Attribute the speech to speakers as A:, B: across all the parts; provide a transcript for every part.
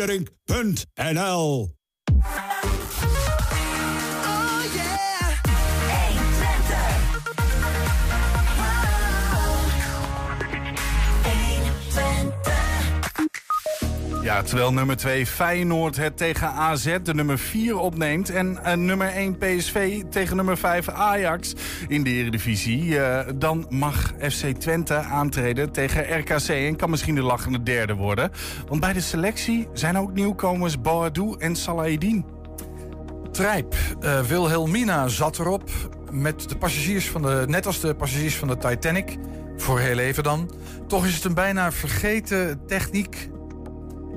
A: Frederik.nl
B: Ja, terwijl nummer 2 Feyenoord het tegen AZ de nummer 4 opneemt... en uh, nummer 1 PSV tegen nummer 5 Ajax in de Eredivisie... Uh, dan mag FC Twente aantreden tegen RKC... en kan misschien de lachende derde worden. Want bij de selectie zijn ook nieuwkomers Boadou en Salahidin.
C: Trijp, uh, Wilhelmina zat erop... Met de passagiers van de, net als de passagiers van de Titanic, voor heel even dan. Toch is het een bijna vergeten techniek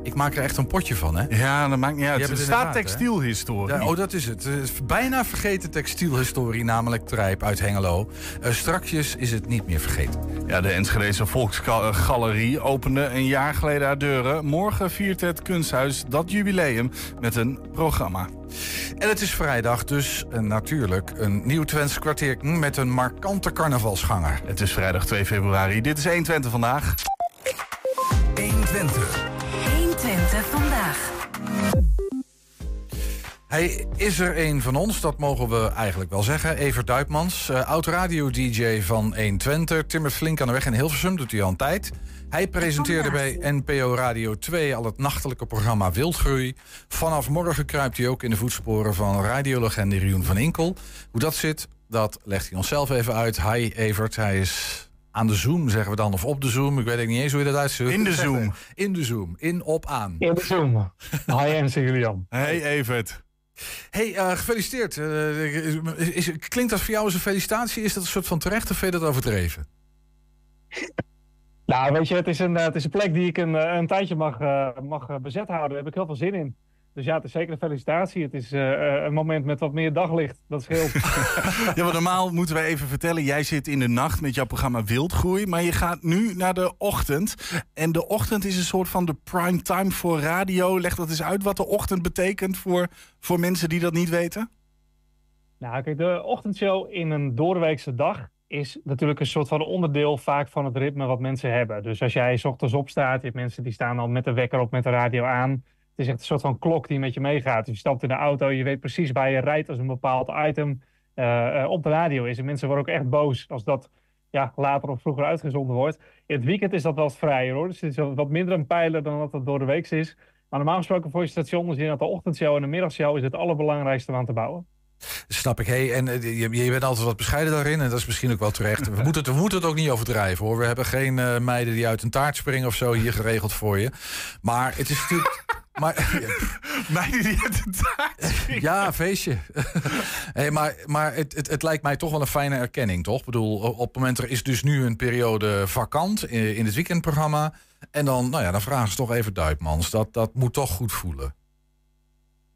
C: ik maak er echt een potje van, hè?
B: Ja, dat maakt niet uit. Het staat textielhistorie.
C: Ja, oh, dat is het. het is bijna vergeten textielhistorie, namelijk Trijp uit Hengelo. Uh, strakjes is het niet meer vergeten.
B: Ja, de Enschedeze Volksgalerie opende een jaar geleden haar deuren. Morgen viert het kunsthuis dat jubileum met een programma.
C: En het is vrijdag, dus uh, natuurlijk een nieuw Twents kwartier met een markante carnavalsganger.
B: Het is vrijdag 2 februari. Dit is 120 vandaag.
D: 120.
C: Hij is er een van ons, dat mogen we eigenlijk wel zeggen. Evert Duipmans, uh, oud-radio-dj van 120. Timmert flink aan de weg in Hilversum, doet hij al een tijd. Hij presenteerde bij NPO Radio 2 al het nachtelijke programma Wildgroei. Vanaf morgen kruipt hij ook in de voetsporen van radiolegende Rioen van Inkel. Hoe dat zit, dat legt hij onszelf even uit. Hi Evert, hij is aan de Zoom, zeggen we dan, of op de Zoom. Ik weet niet eens hoe je dat uitzoekt.
B: In de Zoom.
C: In de Zoom. In, op, aan.
E: In de Zoom. Hi, en Julian.
B: Hey, Evert.
C: Hey, uh, gefeliciteerd. Uh, is, klinkt dat voor jou als een felicitatie? Is dat een soort van terecht of vind je dat overdreven?
E: Nou, weet je, het is een, het is een plek die ik een, een tijdje mag, uh, mag bezet houden. Daar heb ik heel veel zin in. Dus ja, het is zeker een felicitatie. Het is uh, een moment met wat meer daglicht. Dat scheelt.
B: ja, maar normaal moeten we even vertellen. Jij zit in de nacht met jouw programma Wildgroei. Maar je gaat nu naar de ochtend. En de ochtend is een soort van de prime time voor radio. Leg dat eens uit wat de ochtend betekent voor, voor mensen die dat niet weten.
E: Nou, kijk, de ochtendshow in een doorweekse dag is natuurlijk een soort van onderdeel vaak van het ritme wat mensen hebben. Dus als jij s ochtends opstaat, je hebt mensen die staan al met de wekker op met de radio aan. Het is echt een soort van klok die met je meegaat. Dus je stapt in de auto, je weet precies waar je rijdt als een bepaald item uh, op de radio is. En mensen worden ook echt boos als dat ja, later of vroeger uitgezonden wordt. In het weekend is dat wel vrijer hoor. Dus het is wat minder een pijler dan dat het door de week is. Maar normaal gesproken voor je station, dus in dat de ochtendshow en de middagshow is het allerbelangrijkste om aan te bouwen.
C: Snap ik. Hey, en je, je, bent altijd wat bescheiden daarin. En dat is misschien ook wel terecht. We moeten het, we moeten het ook niet overdrijven hoor. We hebben geen uh, meiden die uit een taart springen of zo hier geregeld voor je. Maar het is natuurlijk. Maar,
B: Meiden die uit een taart
C: Ja, feestje. hey, maar maar het, het, het, lijkt mij toch wel een fijne erkenning, toch? Ik bedoel, op het moment er is dus nu een periode vakant in, in het weekendprogramma. En dan, nou ja, dan vragen ze toch even Duipmans. Dat, dat moet toch goed voelen.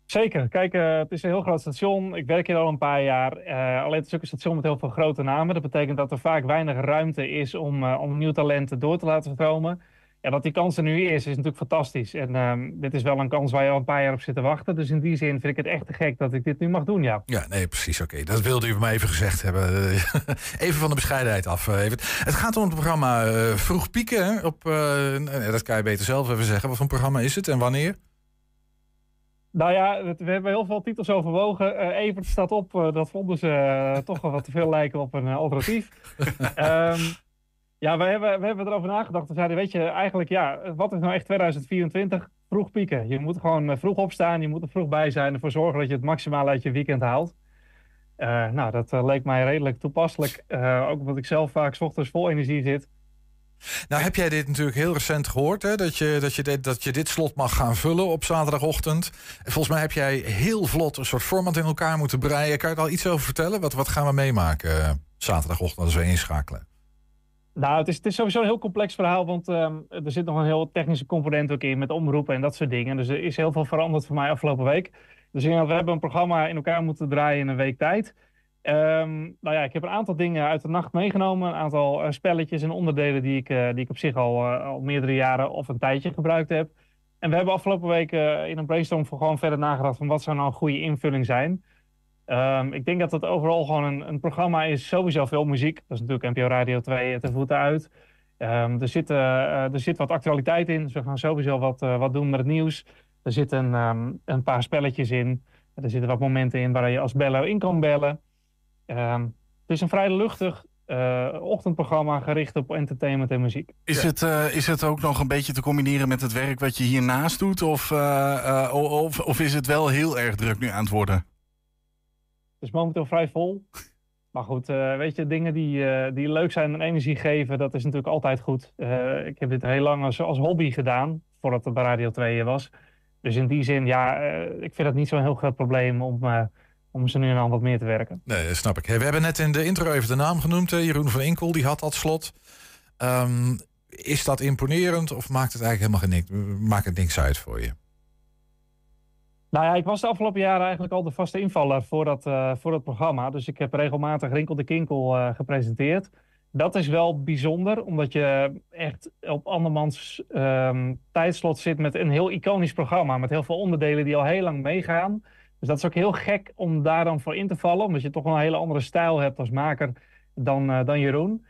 E: Zeker. Kijk, uh, het is een heel groot station. Ik werk hier al een paar jaar. Uh, alleen het is ook een station met heel veel grote namen. Dat betekent dat er vaak weinig ruimte is om, uh, om nieuw talenten door te laten stromen. Ja, dat die kans er nu is, is natuurlijk fantastisch. En uh, dit is wel een kans waar je al een paar jaar op zit te wachten. Dus in die zin vind ik het echt te gek dat ik dit nu mag doen, ja.
C: Ja, nee, precies. Oké, dat wilde u me even gezegd hebben. even van de bescheidenheid af. Even. Het gaat om het programma Vroeg Pieken. Op, dat kan je beter zelf even zeggen. Wat voor programma is het en wanneer?
E: Nou ja, we hebben heel veel titels overwogen. Uh, Evert staat op. Uh, dat vonden ze uh, toch wel wat te veel lijken op een alternatief. um, ja, we hebben, we hebben erover nagedacht. We zeiden, weet je, eigenlijk ja, wat is nou echt 2024? Vroeg pieken. Je moet gewoon vroeg opstaan. Je moet er vroeg bij zijn. Ervoor zorgen dat je het maximaal uit je weekend haalt. nou, dat leek mij redelijk toepasselijk. ook omdat ik zelf vaak s ochtends vol energie zit.
C: Nou heb jij dit natuurlijk heel recent gehoord, hè? Dat, je, dat, je dit, dat je dit slot mag gaan vullen op zaterdagochtend. En volgens mij heb jij heel vlot een soort format in elkaar moeten breien. Kan je er al iets over vertellen? Wat, wat gaan we meemaken uh, zaterdagochtend als we inschakelen?
E: Nou, het is, het is sowieso een heel complex verhaal, want um, er zit nog een heel technische component ook in met omroepen en dat soort dingen. Dus er is heel veel veranderd voor mij afgelopen week. Dus we hebben een programma in elkaar moeten draaien in een week tijd. Um, nou ja, ik heb een aantal dingen uit de nacht meegenomen. Een aantal uh, spelletjes en onderdelen die ik, uh, die ik op zich al, uh, al meerdere jaren of een tijdje gebruikt heb. En we hebben afgelopen week in een brainstorm voor gewoon verder nagedacht van wat zou nou een goede invulling zijn. Um, ik denk dat het overal gewoon een, een, programma is. Sowieso veel muziek. Dat is natuurlijk NPO Radio 2 te voeten uit. Um, er, zit, er zit wat actualiteit in. Dus we gaan sowieso wat, wat doen met het nieuws. Er zitten ehm, een paar spelletjes in. Er zitten wat momenten in waar je als beller in kan bellen. Ehm, het is een vrij luchtig uh, ochtendprogramma gericht op entertainment en muziek.
B: Is, het, uh, is het ook nog een beetje te combineren met het werk wat je hiernaast doet? Of, uh, of, of is het wel heel erg druk nu aan het worden?
E: Het is momenteel vrij vol. Maar goed, weet je, dingen die, die leuk zijn en energie geven, dat is natuurlijk altijd goed. ik heb dit heel lang als, als hobby gedaan, voordat het bij Radio 2 was. Dus in die zin, ja, ik vind het niet zo'n heel groot probleem om om ze nu dan wat meer te werken.
C: Nee, snap ik. we hebben net in de intro even de naam genoemd. Jeroen van Inkel, die had dat slot. Um, is dat imponerend of maakt het eigenlijk helemaal geen, maakt het niks uit voor je?
E: Nou ja, ik was de afgelopen jaren eigenlijk al de vaste invaller voor dat, uh, voor dat programma. Dus ik heb regelmatig Rinkel de Kinkel uh, gepresenteerd. Dat is wel bijzonder, omdat je echt op andermans um, tijdslot zit met een heel iconisch programma. Met heel veel onderdelen die al heel lang meegaan. Dus dat is ook heel gek om daar dan voor in te vallen. Omdat je toch wel een hele andere stijl hebt als maker dan, uh, dan Jeroen.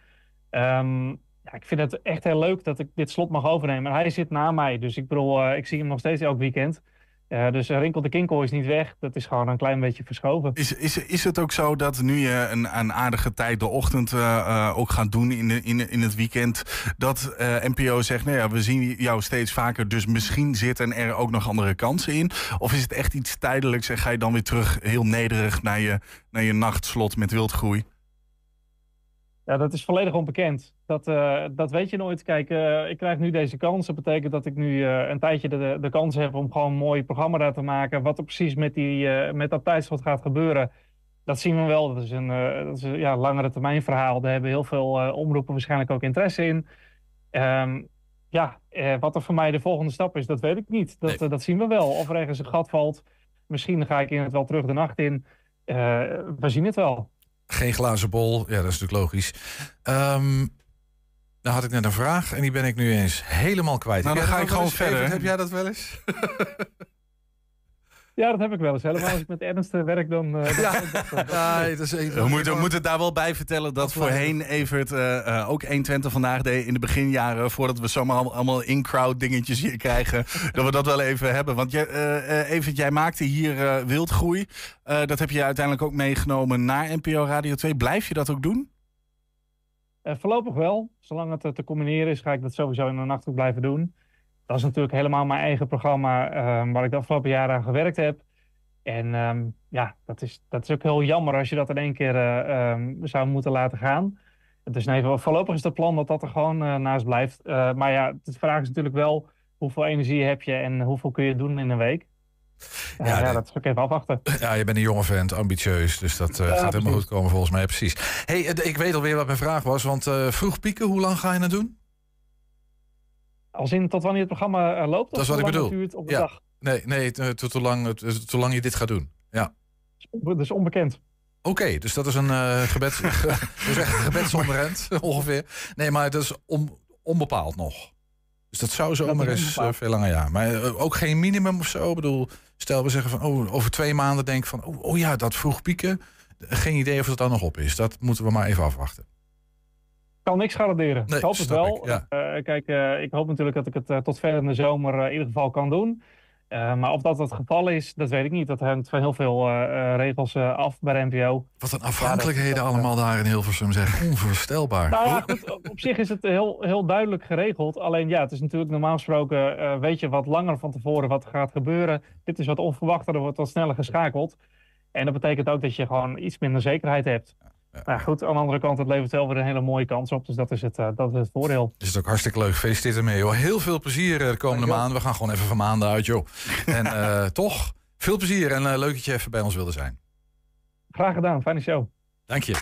E: Um, ja, ik vind het echt heel leuk dat ik dit slot mag overnemen. En hij zit na mij, dus ik bedoel, uh, ik zie hem nog steeds elk weekend. Uh, dus Rinkel de Kinkel is niet weg. Dat is gewoon een klein beetje verschoven.
B: Is, is, is het ook zo dat nu je een, een aardige tijd de ochtend uh, uh, ook gaat doen in, de, in, in het weekend... dat NPO zegt, nou ja, we zien jou steeds vaker... dus misschien zitten er ook nog andere kansen in? Of is het echt iets tijdelijks en ga je dan weer terug heel nederig... naar je, naar je nachtslot met wildgroei?
E: Ja, dat is volledig onbekend. Dat, uh, dat weet je nooit. Kijk, uh, ik krijg nu deze kans. Dat betekent dat ik nu uh, een tijdje de, de kans heb om gewoon een mooi programma daar te maken. Wat er precies met, die, met dat tijdslot gaat gebeuren, dat zien we wel. Dat is een, dat is een ja, langere termijn verhaal. Daar hebben heel veel omroepen waarschijnlijk ook interesse in. Um, ja, wat er voor mij de volgende stap is, dat weet ik niet. Dat, nee. dat zien we wel. Of er ergens een gat valt. Misschien ga ik in het wel terug de nacht in. we zien het wel.
C: Geen glazen bol, ja, dat is natuurlijk logisch. Um, dan had ik net een vraag en die ben ik nu eens helemaal kwijt.
B: Nou, dan ga ik gewoon verder. Even,
C: heb jij dat wel eens?
E: Ja, dat heb ik wel eens. Helemaal als ik met Ernst werk, dan... Uh,
C: ja. ja is
B: even, we, moeten, we moeten daar wel bij vertellen dat voorheen Evert uh, uh, ook 120 vandaag deed in de beginjaren. Voordat we zomaar allemaal in-crowd dingetjes hier krijgen. dat we dat wel even hebben. Want jij, Evert, jij maakte hier wildgroei. dat heb je uiteindelijk ook meegenomen naar NPO Radio 2. Blijf je dat ook doen?
E: voorlopig wel. Zolang het te combineren is, ga ik dat sowieso in de nacht ook blijven doen. Dat is natuurlijk helemaal mijn eigen programma um, waar ik de afgelopen jaren aan gewerkt heb. En um, ja, dat is, dat is ook heel jammer als je dat in één keer uh, um, zou moeten laten gaan. Dus nee, voorlopig is het plan dat dat er gewoon uh, naast blijft. Uh, maar ja, de vraag is natuurlijk wel hoeveel energie heb je en hoeveel kun je doen in een week. Ja, ja, dat is ook even afwachten.
C: Ja, je bent een jonge vent, ambitieus. Dus dat uh, ja, gaat helemaal goed komen volgens mij. Precies. hey, ik weet alweer wat mijn vraag was. Want uh, vroeg pieken, hoe lang ga je dat doen?
E: Als in tot wanneer het programma uh, loopt?
C: Dat is wat ik bedoel.
E: Het op de ja. dag?
C: Nee, nee tot hoe lang, tot lang je dit gaat doen. Ja.
E: Dat is onbekend.
C: Oké, okay, dus dat is een uh, gebed, gebedsonderend ongeveer. Nee, maar dat is on, onbepaald nog. Dus dat zou zomaar eens uh, veel langer ja. Maar uh, ook geen minimum of zo. Ik bedoel, stel we zeggen van oh, over twee maanden denk van oh, oh ja, dat vroeg pieken. Geen idee of het dan nog op is. Dat moeten we maar even afwachten
E: kan niks garanderen. Nee, ik hoop het wel. Ik, ja. uh, kijk, uh, ik hoop natuurlijk dat ik het uh, tot ver in de zomer in ieder geval kan doen. maar of dat het geval is, dat weet ik niet. Dat hangt van heel veel regels af bij de NPO.
C: Wat een afhankelijkheden ja, dat, allemaal daar in Hilversum zeggen. Onvoorstelbaar.
E: Nou ja, goed, op zich is het heel, heel duidelijk geregeld. Alleen ja, het is natuurlijk normaal gesproken... weet je wat langer van tevoren wat gaat gebeuren. Dit is wat onverwachter, er wordt wat sneller geschakeld. En dat betekent ook dat je gewoon iets minder zekerheid hebt. Nou goed, aan de andere kant, het levert wel weer een hele mooie kans op. Dus dat is het, uh, dat is het voordeel.
C: Is het ook hartstikke leuk. Gefeliciteerd ermee, joh. Heel veel plezier de komende maanden. We gaan gewoon even van maanden uit, joh. En uh, toch, veel plezier en uh, leuk dat je even bij ons wilde zijn.
E: Graag gedaan, fijne show.
C: Dank je.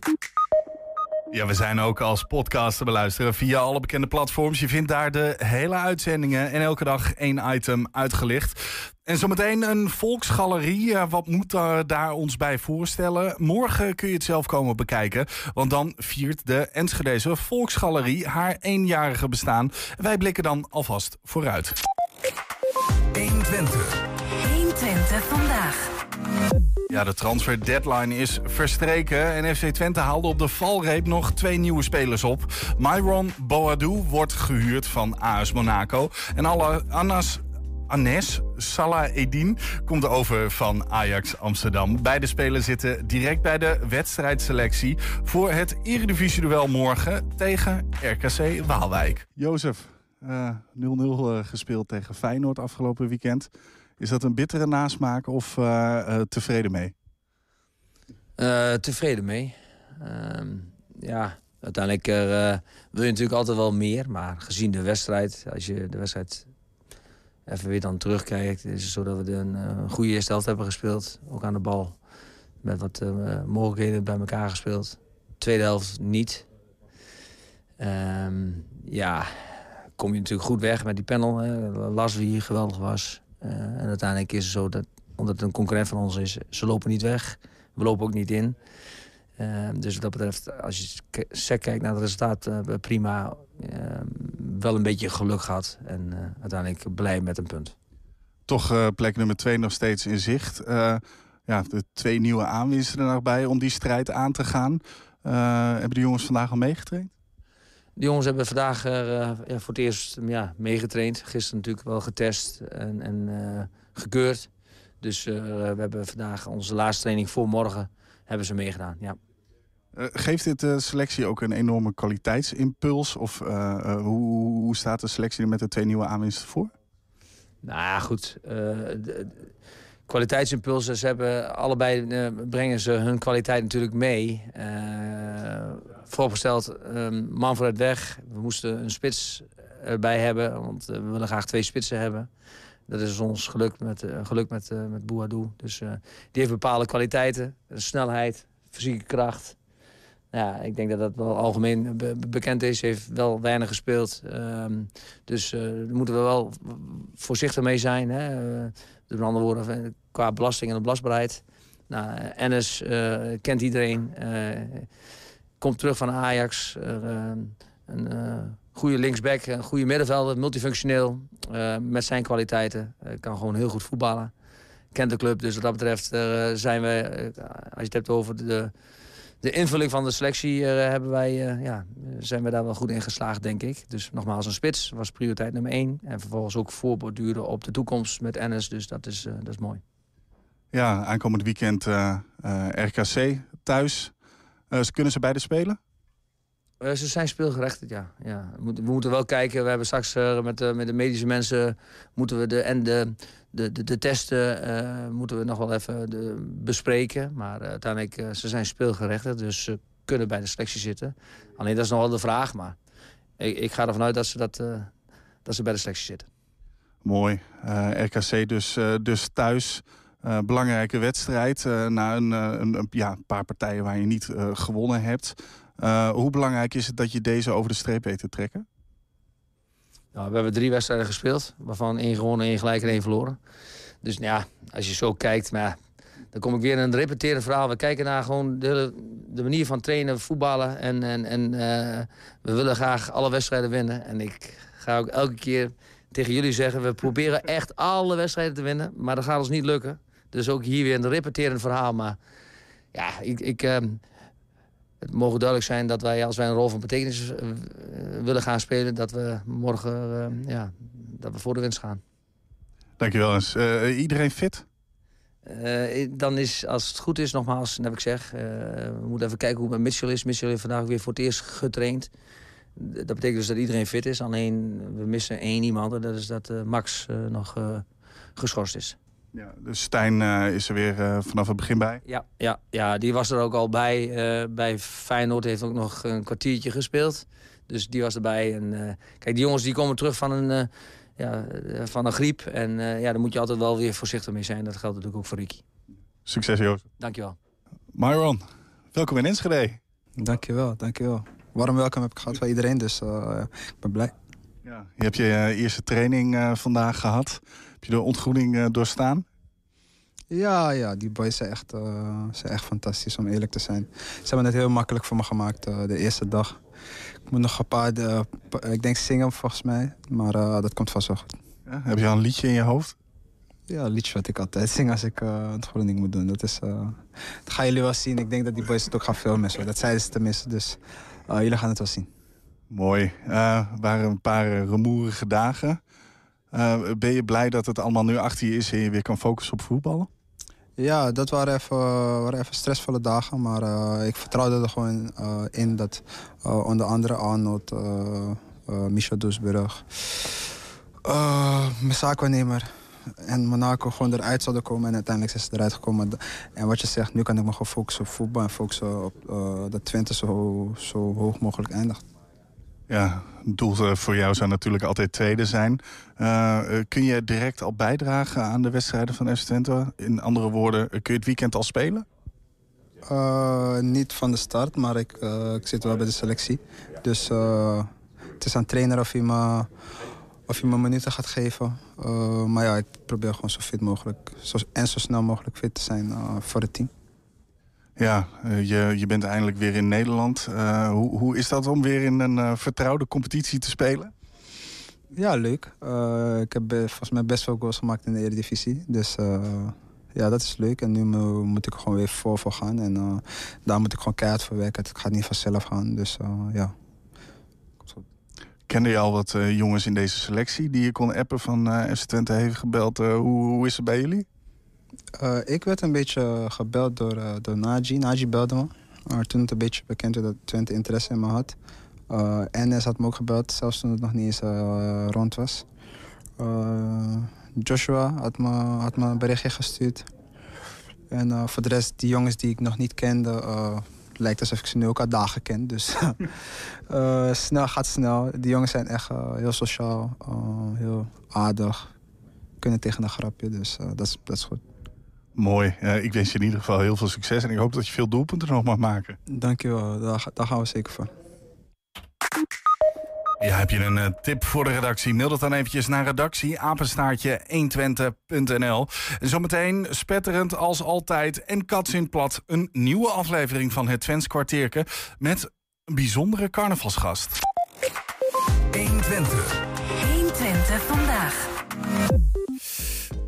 B: Ja, we zijn ook als podcast te beluisteren via alle bekende platforms. Je vindt daar de hele uitzendingen en elke dag één item uitgelicht. En zometeen een volksgalerie. Wat moet daar ons bij voorstellen? Morgen kun je het zelf komen bekijken. Want dan viert de Enschedeze Volksgalerie haar eenjarige bestaan. Wij blikken dan alvast vooruit.
D: 120. 120 vandaag.
B: Ja, de transfer deadline is verstreken en FC Twente haalde op de valreep nog twee nieuwe spelers op. Myron Boadou wordt gehuurd van AS Monaco en alle Anas Anes Salah Edin komt over van Ajax Amsterdam. Beide spelers zitten direct bij de wedstrijdselectie voor het Eredivisie-duel morgen tegen RKC Waalwijk. Jozef, 0-0 uh, gespeeld tegen Feyenoord afgelopen weekend. Is dat een bittere nasmaak of uh, tevreden mee?
A: tevreden mee. Ehm, ja, uiteindelijk wil je natuurlijk altijd wel meer. Maar gezien de wedstrijd, als je de wedstrijd even weer dan terugkijkt... is het zo dat we een, een goede eerste helft hebben gespeeld. Ook aan de bal. Met wat mogelijkheden bij elkaar gespeeld. Tweede helft niet. Um, ja, kom je natuurlijk goed weg met die panel. Las wie hier geweldig was. Uh, en uiteindelijk is het zo dat, omdat het een concurrent van ons is, ze lopen niet weg. We lopen ook niet in. Uh, dus wat dat betreft, als je sec kijkt naar het resultaat, prima. Wel een beetje geluk gehad. En uiteindelijk blij met een punt.
B: Toch plek nummer twee nog steeds in zicht. ja, de twee nieuwe aanwinsten er nog bij om die strijd aan te gaan. hebben de jongens vandaag al meegetraind?
A: De jongens hebben vandaag uh, ja, voor het eerst ja, meegetraind. Gisteren natuurlijk wel getest en, en uh, gekeurd. Dus uh, we hebben vandaag onze laatste training voor morgen hebben ze meegedaan. Ja.
B: Geeft dit de selectie ook een enorme kwaliteitsimpuls? Of hoe, hoe, staat de selectie er met de twee nieuwe aanwinsten voor?
A: Nou goed. De, kwaliteitsimpulsen. Ze hebben allebei brengen ze hun kwaliteit natuurlijk mee. Uh, vooropgesteld, um, Manfred weg. We moesten een spits erbij hebben, want we willen graag twee spitsen hebben. Dat is ons geluk met, geluk met, met Bouadou. Dus die heeft bepaalde kwaliteiten. Snelheid, fysieke kracht. Ja, ik denk dat dat wel algemeen be bekend is. heeft wel weinig gespeeld. Um, dus daar moeten we wel voorzichtig mee zijn. Hè? Dus met andere woorden, qua belasting en belastbaarheid. Nou, Ennis uh, kent iedereen. Uh, komt terug van Ajax. Uh, een goede linksback, een goede middenvelder, multifunctioneel. met zijn kwaliteiten. kan gewoon heel goed voetballen. Kent de club, dus wat dat betreft zijn we... als je het hebt over de, de invulling van de selectie... hebben wij, ja, zijn we daar wel goed in geslaagd, denk ik. Dus nogmaals, een spits was prioriteit nummer één. En vervolgens ook voorborduren op de toekomst met Ennis. Dus dat is, dat is mooi.
B: Ja, aankomend weekend RKC thuis. Kunnen ze beide spelen?
A: ze zijn speelgerechtigd, ja. ja. We, moeten, we moeten wel kijken. We hebben straks met, met de medische mensen... moeten we de, en de, de, de, de testen moeten we nog wel even de, bespreken. Maar uiteindelijk, ze zijn speelgerechtigd. Dus ze kunnen bij de selectie zitten. Alleen dat is nog wel de vraag. Maar ik, ik ga ervan uit dat ze, dat, dat ze bij de selectie zitten.
B: Mooi. RKC dus, dus thuis... Uh, belangrijke wedstrijd uh, na een, een, een, ja, paar partijen waar je niet uh, gewonnen hebt. hoe belangrijk is het dat je deze over de streep weet te trekken?
A: Nou, we hebben drie wedstrijden gespeeld, waarvan één gewonnen, één gelijk en één verloren. Dus nou ja, als je zo kijkt, maar dan kom ik weer in een repeterend verhaal. We kijken naar gewoon de, manier van trainen, voetballen. En, en, en we willen graag alle wedstrijden winnen. En ik ga ook elke keer tegen jullie zeggen... we proberen echt alle wedstrijden te winnen, maar dat gaat ons niet lukken. Dus ook hier weer een repeterend verhaal. Maar ja, ik, ik, uh, het mogen duidelijk zijn dat wij, als wij een rol van betekenis uh, willen gaan spelen... dat we morgen uh, ja, dat we voor de winst gaan.
B: Dankjewel eens. Eh, iedereen fit?
A: dan is, als het goed is, nogmaals, heb ik zeg... we moeten even kijken hoe het met Mitchell is. Mitchell heeft vandaag weer voor het eerst getraind. Dat betekent dus dat iedereen fit is. Alleen, we missen één iemand. En dat is dat Max nog geschorst is.
B: Ja, dus Stijn uh, is er weer uh, vanaf het begin bij?
A: Ja, ja, ja, die was er ook al bij. Uh, bij Feyenoord heeft ook nog een kwartiertje gespeeld. Dus die was erbij. En, kijk, die jongens die komen terug van een, ja, van een griep. En ja, daar moet je altijd wel weer voorzichtig mee zijn. Dat geldt natuurlijk ook voor Ricky.
B: Succes, Joost.
A: Dankjewel.
B: Myron, welkom in Enschede.
F: Dankjewel, dankjewel. Warm welkom heb ik gehad van iedereen, dus ik ben blij.
B: Ja, je hebt je eerste training vandaag gehad je de ontgroening uh, doorstaan?
F: Ja, ja, die boys zijn echt, uh, zijn echt fantastisch om eerlijk te zijn. Ze hebben het heel makkelijk voor me gemaakt uh, de eerste dag. Ik moet nog een paar, ik denk zingen volgens mij, maar dat komt vast wel goed.
B: Ja, heb je al een liedje in je hoofd?
F: Ja, een liedje wat ik altijd zing als ik ontgroening moet doen. Dat, is, dat gaan jullie wel zien. Ik denk dat die boys het ook gaan filmen. Zo. Dat zeiden ze tenminste, dus jullie gaan het wel zien.
B: Mooi. Waren een paar rumoerige dagen. Eh, ben je blij dat het allemaal nu achter je is en je weer kan focussen op voetballen?
F: Ja, dat waren even, waren even stressvolle dagen. Maar eh, ik vertrouwde er gewoon eh, in dat onder andere Arnold, Michel Doesburg, mijn zaakwaarnemer en Monaco gewoon eruit zouden komen. En uiteindelijk is ze eruit gekomen. En wat je zegt, nu kan ik me gewoon focussen op voetbal en focussen op dat Twente zo, zo hoog mogelijk eindigt.
B: Ja, doel voor jou zou natuurlijk altijd tweede zijn. Eh, eh, kun je direct al bijdragen aan de wedstrijden van FC Twente? In andere woorden, eh, kun je het weekend al spelen?
F: Niet van de start, maar ik, ik zit wel bij de selectie. Dus het is aan trainer of hij me, of hij me minuten gaat geven. Maar ja, ik probeer gewoon zo fit mogelijk zo, en zo snel mogelijk fit te zijn voor het team.
B: Ja, eh, je, je bent eindelijk weer in Nederland. Eh, hoe, hoe is dat om weer in een eh, vertrouwde competitie te spelen?
F: Ja, leuk. Ik heb volgens mij best veel goals gemaakt in de Eredivisie. Dus ja, dat is leuk. En nu mo- moet ik gewoon weer voor voor gaan. En daar moet ik gewoon keihard voor werken. Het gaat niet vanzelf gaan. Dus ja.
B: Kende je al wat jongens in deze selectie die je kon appen van FC Twente heeft gebeld? Hoe, hoe is het bij jullie?
F: Eh, ik werd een beetje gebeld door, eh, door Naji. Naji belde me. Maar toen het een beetje bekend werd dat Twente interesse in me had. Eh NS had me ook gebeld, zelfs toen het nog niet eens eh, rond was. Eh, Joshua had me, had me een berichtje gestuurd. En eh, voor de rest, die jongens die ik nog niet kende, eh, lijkt alsof ik ze nu ook al dagen ken. Dus eh, snel gaat snel. Die jongens zijn echt eh, heel sociaal, eh, heel aardig. Kunnen tegen een grapje, dus eh, dat, is, dat is goed.
B: Mooi. Eh, ik wens je in ieder geval heel veel succes en ik hoop dat je veel doelpunten nog mag maken.
F: Dankjewel, daar, daar gaan we zeker voor.
B: Ja, heb je een eh, tip voor de redactie? Mail dat dan eventjes naar redactie apenstaartje 120.nl. En zometeen spetterend als altijd en kats in het plat een nieuwe aflevering van het Twents kwartierke met een bijzondere carnavalsgast.
D: 120 vandaag.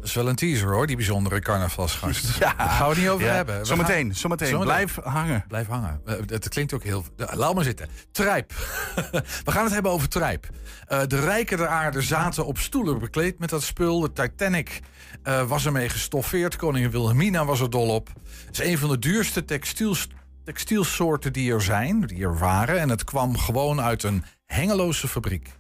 C: Dat is wel een teaser hoor, die bijzondere carnavalsgast.
B: Ja.
C: Daar gaan we het niet over
B: Ja,
C: hebben. We
B: Zometeen,
C: gaan-
B: zometeen.
C: Zometeen.
B: Blijf hangen.
C: Blijf hangen. Het klinkt ook heel... Laat maar zitten. Trijp. We gaan het hebben over Trijp. Eh, de rijken der aarde zaten op stoelen bekleed met dat spul. De Titanic eh, was ermee gestoffeerd. Koningin Wilhelmina was er dol op. Het is een van de duurste textiels, textielsoorten die er zijn, die er waren. En het kwam gewoon uit een hengeloze fabriek.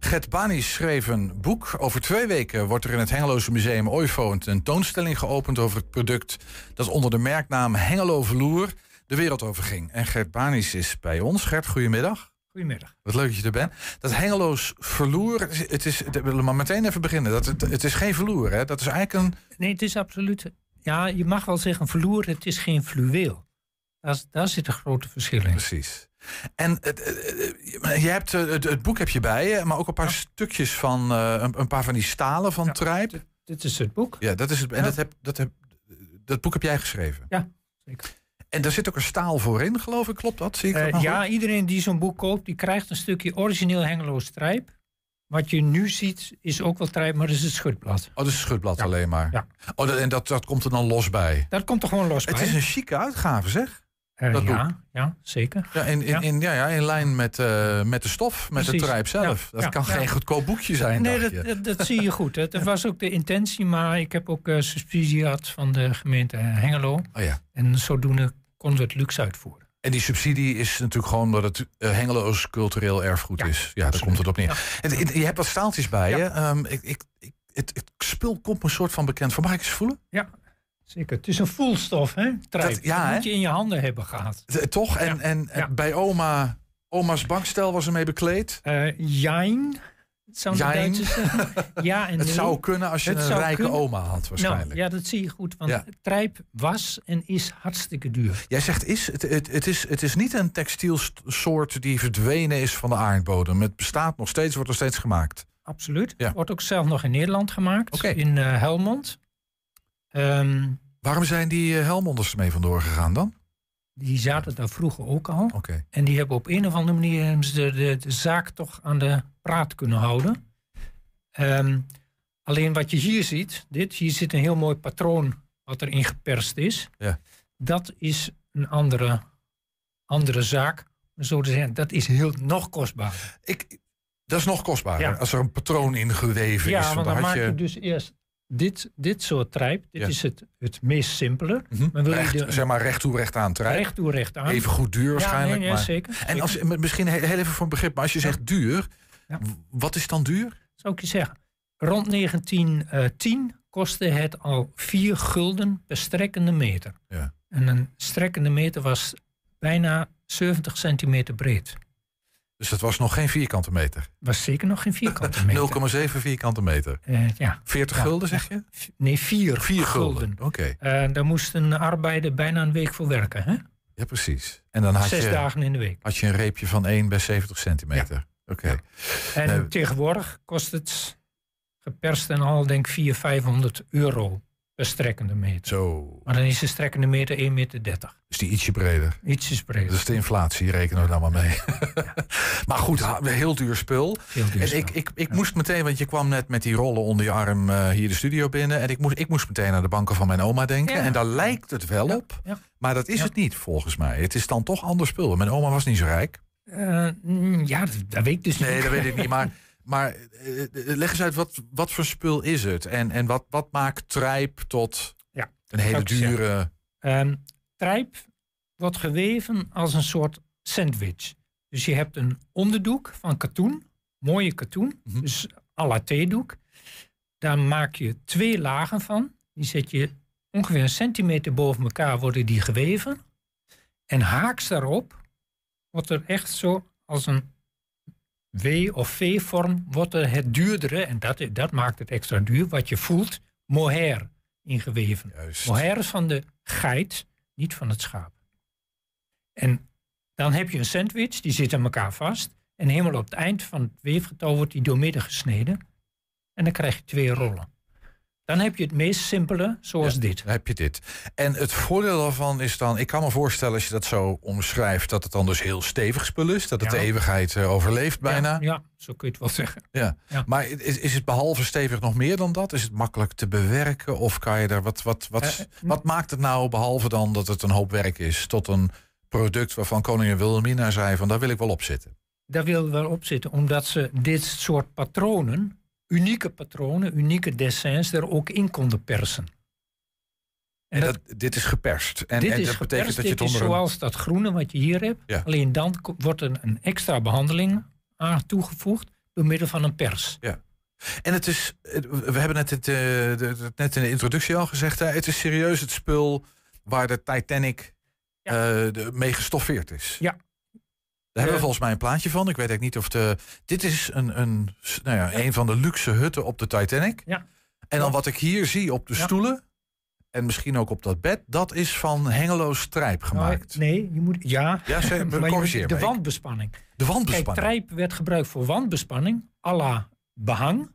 C: Gert Banis schreef een boek. Over twee weken wordt er in het Hengeloze Museum Oifo een tentoonstelling geopend over het product dat onder de merknaam Hengelo Vloer de wereld over ging. En Gert Banis is bij ons. Gert, goedemiddag.
G: Goedemiddag.
C: Wat leuk dat je er bent. Dat Hengeloos verloer, het is, het we willen maar meteen even beginnen. Dat, het, het is geen verloer, hè? Dat is eigenlijk een...
G: Nee, het is absoluut. Ja, je mag wel zeggen vloer, het is geen fluweel. Daar, daar zit een grote verschil in.
C: Precies. En het, eh, eh, je hebt, eh, het, het boek heb je bij je, maar ook een paar stukjes van, eh, een, een paar van die stalen van
G: Ja.
C: Trijp.
G: Dit, dit is het boek.
C: Ja, dat is het. En
G: Ja.
C: dat, heb, dat, heb, dat boek heb jij geschreven.
G: Ja, zeker.
C: En daar zit ook een staal voor in, geloof ik. Klopt dat? Zie ik dat
G: Eh, ja,
C: goed?
G: iedereen die zo'n boek koopt, die krijgt een stukje origineel Hengelo strijp. Wat je nu ziet, is ook wel trijp, maar dat is het schutblad.
C: Oh, dat is een schutblad
G: Ja.
C: alleen maar.
G: Ja.
C: Oh, dat, en dat, dat komt er dan los bij.
G: Dat komt er gewoon los
C: Het
G: bij.
C: is een chique uitgave, zeg.
G: Eh,
C: dat
G: ja, ja, zeker.
C: Ja, in, in,
G: Ja.
C: In, ja, ja, in lijn met, eh, met de stof, met
G: Precies.
C: de trijp zelf.
G: Ja,
C: Dat kan geen goedkoop boekje zijn,
G: Nee, dat, dat, dat zie je goed. Dat was ook de intentie, maar ik heb ook eh, subsidie gehad van de gemeente Hengelo.
C: Oh, ja.
G: En zodoende konden we het luxe uitvoeren.
C: En die subsidie is natuurlijk gewoon dat het Hengeloos cultureel erfgoed is. Ja, daar komt het op neer. Je hebt wat staaltjes bij je. Ehm, ik, ik, ik, het, het spul komt me een soort van bekend voor. Mag ik eens voelen?
G: Ja, zeker. Het is een voelstof, hè? Trijp.
C: Dat- ja,
G: Dat
C: hè?
G: moet je in je handen hebben gehad.
C: Eh, Toch? En,
G: Ja.
C: en, en
G: Ja.
C: bij oma, oma's bankstel was ermee bekleed.
G: Eh Jijn, zou. Ja en
C: Het
G: nee.
C: zou kunnen als je
G: Het
C: een rijke
G: kunnen.
C: oma had waarschijnlijk.
G: Nou, ja, dat zie je goed. Want
C: Ja.
G: trijp was en is hartstikke duur.
C: Jij zegt is, het, het, het is, het is niet een textielsoort die verdwenen is van de aardbodem. Het bestaat nog steeds, wordt nog steeds gemaakt.
G: Absoluut.
C: Ja.
G: Wordt ook zelf nog in Nederland gemaakt. In eh, Helmond. Ehm,
C: Waarom zijn die eh, Helmonders ermee vandoor gegaan dan?
G: die zaten daar vroeger ook al. En die hebben op een of andere manier de, de, de zaak toch aan de praat kunnen houden. Ehm, alleen wat je hier ziet, dit, hier zit een heel mooi patroon wat erin geperst is.
C: Ja.
G: Dat is een andere, andere zaak. Zo te zeggen, dat is heel nog kostbaar.
C: Ik, Dat is nog kostbaarder.
G: Ja.
C: Als er een patroon in geweven
G: Ja,
C: is.
G: want
C: dan
G: maak je
C: je
G: dus eerst dit, dit soort trijp. Dit
C: Ja.
G: is het, het meest simpele.
C: Mhm.
G: Maar wil je
C: recht,
G: de-
C: zeg maar recht toe recht aan trijp.
G: Recht toe, recht aan.
C: Even goed duur
G: ja,
C: waarschijnlijk.
G: nee, nee,
C: maar...
G: zeker.
C: En als, misschien heel even voor een begrip, maar als je zegt duur,
G: Ja.
C: wat is dan duur?
G: zou ik je zeggen. Rond 1910 kostte het al 4 gulden per strekkende meter.
C: Ja.
G: En een strekkende meter was bijna 70 centimeter breed.
C: Dus dat was nog geen vierkante meter.
G: Was zeker nog geen vierkante meter.
C: 0,7 vierkante meter.
G: Eh, ja,
C: 40
G: Ja.
C: gulden zeg je?
G: nee, 4
C: 4
G: gulden.
C: Oké,
G: Eh, daar moest een arbeider bijna een week voor werken. Hè?
C: ja precies. En dan had
G: Zes
C: je,
G: dagen in de week.
C: had je een reepje van 1 bij 70 centimeter. Oké.
G: En
C: Nee.
G: tegenwoordig kost het geperst en al denk ik 400, 500 euro per strekkende meter.
C: Zo.
G: Maar dan is de strekkende meter 1,30 meter.
C: Is die ietsje breder.
G: Ietsjes breder.
C: Dat is de inflatie, rekenen we dan maar mee. maar goed, heel duur spul.
G: Veel
C: En
G: duurder.
C: ik, ik, ik moest meteen, want je kwam net met die rollen onder je arm eh, hier de studio binnen. En ik moest, ik moest meteen aan de banken van mijn oma denken.
G: Ja.
C: En daar lijkt het wel op. Maar dat is het niet, volgens mij. Het is dan toch ander spul. Mijn oma was niet zo rijk.
G: Eh, mm, ja, dat, dat weet ik dus
C: Nee,
G: niet.
C: dat weet ik niet. Maar, maar eh, eh, leg eens uit, wat, wat voor spul is het? En, en wat, wat maakt trijp tot
G: Ja,
C: een hele dure...
G: Ehm, trijp wordt geweven als een soort sandwich. Dus je hebt een onderdoek van katoen, mooie katoen,
C: Mhm.
G: dus à la theedoek. Daar maak je twee lagen van. Die zet je ongeveer een centimeter boven elkaar worden die geweven. En haaks daarop wordt er echt zo als een W- of V-vorm wordt er het duurdere, en dat, dat maakt het extra duur, wat je voelt, mohair ingeweven.
C: Juist.
G: Mohair is van de geit, niet van het schaap. En dan heb je een sandwich, die zit aan elkaar vast. En helemaal op het eind van het weefgetouw wordt die doormidden gesneden. En dan krijg je twee rollen. Dan heb je het meest simpele, zoals
C: Ja.
G: dit.
C: Dan heb je dit. En het voordeel daarvan is dan, ik kan me voorstellen als je dat zo omschrijft, dat het dan dus heel stevig spul is. Dat het
G: Ja.
C: de eeuwigheid eh, overleeft bijna.
G: Ja, ja, zo kun je het wel zeggen.
C: Ja. Maar is, is het behalve stevig nog meer dan dat? Is het makkelijk te bewerken? Of kan je daar wat, wat, wat,
G: Eh, eh,
C: wat maakt het nou, behalve dan dat het een hoop werk is, tot een product waarvan koningin Wilhelmina zei van daar wil ik wel op zitten?
G: Daar wil ik wel op zitten, omdat ze dit soort patronen, unieke patronen, unieke dessins, er ook in konden persen.
C: En
G: En
C: dat, dit is geperst. En,
G: dit
C: en
G: is
C: dat betekent dat je het onder
G: zoals dat groene wat je hier hebt.
C: Ja.
G: Alleen dan wordt er een extra behandeling aan toegevoegd door middel van een pers.
C: En het is, het- we hebben net, het, eh, de- de- net in de introductie al gezegd, hè, het is serieus het spul waar de Titanic
G: Ja.
C: eh, mee gestoffeerd is.
G: Ja.
C: Daar hebben we
G: Eh,
C: volgens mij een plaatje van. Ik weet eigenlijk niet of de. Dit is een, een, nou ja, een van de luxe hutten op de Titanic.
G: Ja.
C: En dan wat ik hier zie op de
G: Ja.
C: stoelen. En misschien ook op dat bed. Dat is van Hengelo strijp gemaakt.
G: Nou, nee, je moet. Ja,
C: Ja, zeg,
G: maar je
C: corrigeer
G: moet- de wandbespanning.
C: De
G: Kijk,
C: wandbespanning.
G: trijp werd gebruikt voor wandbespanning, à la behang.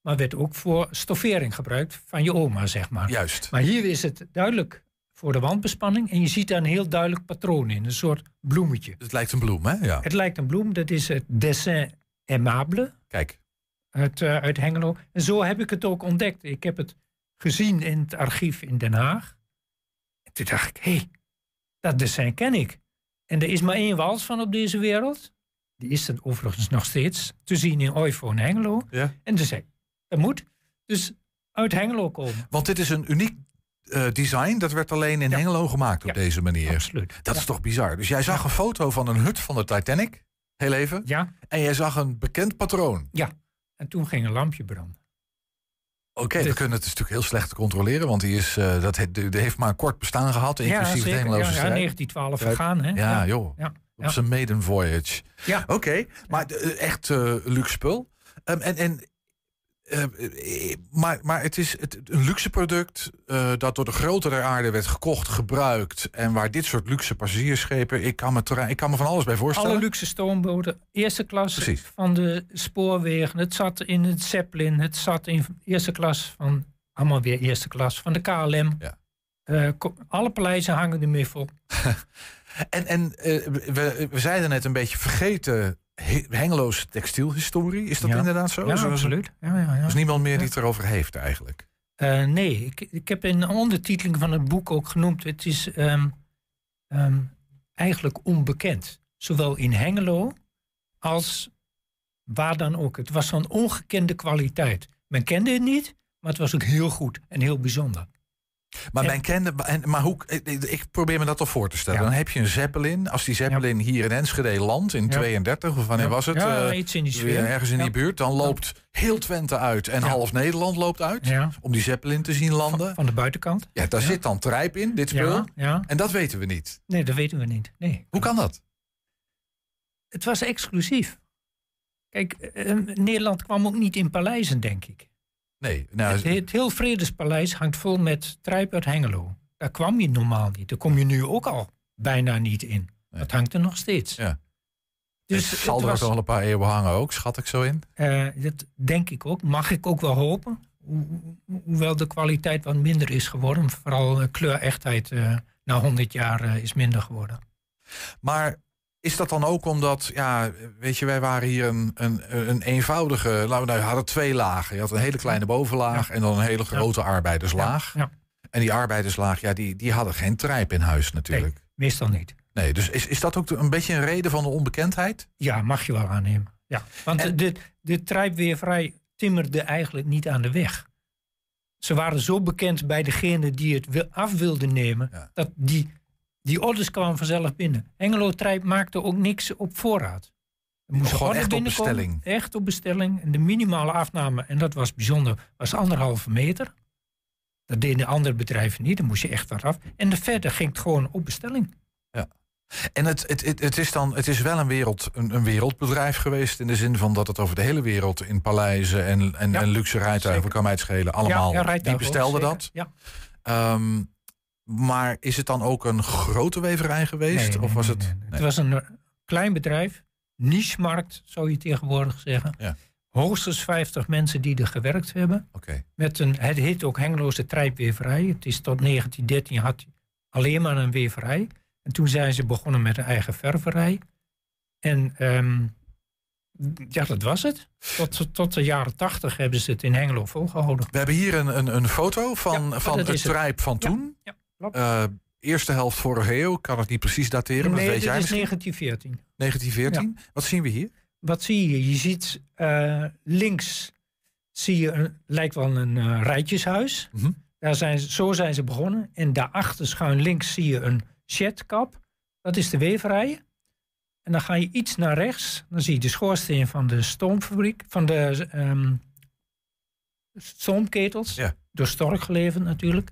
G: Maar werd ook voor stoffering gebruikt van je oma, zeg maar.
C: Juist.
G: Maar hier is het duidelijk voor de wandbespanning. En je ziet daar een heel duidelijk patroon in. Een soort bloemetje.
C: Het lijkt een bloem, hè? Ja.
G: Het lijkt een bloem. Dat is het dessin aimable
C: Kijk.
G: uit, eh, uit Hengelo. En zo heb ik het ook ontdekt. Ik heb het gezien in het archief in Den Haag. En toen dacht ik, hé, hey, dat dessin ken ik. En er is maar één wals van op deze wereld. Die is er overigens nog steeds te zien in Oifo Hengelo.
C: Ja.
G: En toen zei ik, dat moet dus uit Hengelo komen.
C: Want dit is een uniek eh, design. Dat werd alleen in
G: Ja.
C: Hengelo gemaakt op
G: Ja,
C: deze manier.
G: Absoluut.
C: Dat is toch bizar. Dus jij zag een foto van een hut van de Titanic. Heel even.
G: Ja,
C: En jij zag een bekend patroon.
G: ja. En toen ging een lampje branden.
C: Oké,
G: Dit-
C: we kunnen het is natuurlijk heel slecht controleren. Want die, is, eh, dat he- die heeft maar een kort bestaan gehad. Inclusief het.
G: Ja,
C: Hengeloze
G: ja,
C: strijd.
G: 1912
C: Strijd.
G: vergaan, hè?
C: Ja, joh.
G: Ja,
C: Op
G: ja.
C: zijn maiden voyage.
G: Ja.
C: Oké, maar echt eh, luxe spul. Ehm, en, en, eh, eh, maar, maar het is het, een luxe product eh, dat door de grote der aarde werd gekocht, gebruikt. En waar dit soort luxe passagiersschepen, ik kan me, terrein- ik kan me van alles bij voorstellen.
G: Alle luxe stoomboten, eerste klas
C: Precies.
G: van de spoorwegen. Het zat in het Zeppelin, het zat in eerste klas van, allemaal weer eerste klas, van de KLM.
C: Ja.
G: Alle paleizen hangen ermee vol.
C: En, en we, we zeiden net een beetje vergeten Hengeloze textielhistorie. Is dat
G: Ja.
C: inderdaad zo?
G: Ja, absoluut. Ja, ja, ja.
C: Er is niemand meer die het erover heeft eigenlijk.
G: Eh, nee, ik, ik heb in de ondertiteling van het boek ook genoemd. Het is ehm, ehm, eigenlijk onbekend. Zowel in Hengelo als waar dan ook. Het was van ongekende kwaliteit. Men kende het niet, maar het was ook heel goed en heel bijzonder.
C: Maar,
G: En-
C: men kende, en, maar hoe, ik, probeer me dat toch voor te stellen.
G: Ja.
C: Dan heb je een Zeppelin. Als die Zeppelin hier in Enschede landt in 32, of wanneer was het?
G: Ja,
C: Eh,
G: iets in die sfeer.
C: ergens in die buurt. Dan loopt heel Twente uit en half Nederland loopt uit. Om die Zeppelin te zien landen.
G: van, van de buitenkant.
C: Ja, daar zit dan trijp in, dit spul. En dat weten we niet.
G: Nee, dat weten we niet. Nee.
C: Hoe kan dat?
G: Het was exclusief. Kijk, eh, Nederland kwam ook niet in paleizen, denk ik.
C: Nee, nou,
G: Het, het heel Vredespaleis hangt vol met trijp uit Hengelo. Daar kwam je normaal niet. Daar kom je nu ook al bijna niet in.
C: Nee.
G: Dat hangt er nog steeds.
C: Ja.
G: Dus
C: het zal er
G: was,
C: wel een paar eeuwen hangen ook, schat ik zo in.
G: eh, dat denk ik ook. Mag ik ook wel hopen. Ho- ho- hoewel de kwaliteit wat minder is geworden. Vooral eh, kleurechtheid eh, na 100 jaar is minder geworden.
C: Maar is dat dan ook omdat, ja, weet je, wij waren hier een, een, een eenvoudige, laten we nou, hadden twee lagen. Je had een hele kleine bovenlaag en dan een hele grote arbeiderslaag.
G: Ja,
C: En die arbeiderslaag, ja, die, die hadden geen trijp in huis natuurlijk.
G: meestal niet.
C: Nee, dus is, is dat ook een beetje een reden van de onbekendheid?
G: Ja, mag je wel aannemen. Ja. Want
C: En-
G: de, de trijpweervrij timmerde eigenlijk niet aan de weg. Ze waren zo bekend bij degene die het wil- af wilden nemen, dat die, die orders kwamen vanzelf binnen. Hengelo Trijp maakte ook niks op voorraad. Er moest
C: Gewoon echt op bestelling.
G: Echt op bestelling. En de minimale afname, en dat was bijzonder, was anderhalve meter. Dat deden andere bedrijven niet, dan moest je echt wat af. En de verder ging het gewoon op bestelling.
C: En het, het, het, het is dan, het is wel een, wereld, een, een wereldbedrijf geweest in de zin van dat het over de hele wereld in paleizen en, en,
G: Ja,
C: en luxe rijtuigen,
G: zeker.
C: kan mij het schelen, allemaal. die
G: rijtuigen ook,
C: bestelden dat.
G: Ja.
C: Ehm, maar is het dan ook een grote weverij geweest?
G: Nee,
C: of was
G: nee,
C: het.
G: nee. Het was een klein bedrijf, niche-markt zou je tegenwoordig zeggen.
C: Ja.
G: Hoogstens 50 mensen die er gewerkt hebben.
C: Oké.
G: Met een, het heet ook Hengeloze Trijpweverij. Het is tot 1913 had alleen maar een weverij. En toen zijn ze begonnen met een eigen ververij. En ehm, ja, dat was het. Tot, tot de jaren 80 hebben ze het in Hengelo volgehouden.
C: We hebben hier een, een, een foto van,
G: Ja,
C: van het trijp van toen.
G: ja.
C: Eh, eerste helft vorige eeuw, ik kan het niet precies dateren, maar
G: nee,
C: dat weet
G: dit
C: jij
G: is
C: misschien.
G: 1914.
C: 1914. Wat zien we hier?
G: Wat zie je? Je ziet eh, links zie je een, lijkt wel een eh, rijtjeshuis.
C: Mhm.
G: Daar zijn, ze- zo zijn ze begonnen. En daarachter schuin links zie je een shedkap. Dat is de weverij. En dan ga je iets naar rechts. Dan zie je de schoorsteen van de stoomfabriek. Van de ehm, stoomketels.
C: Ja.
G: Door Stork geleverd natuurlijk.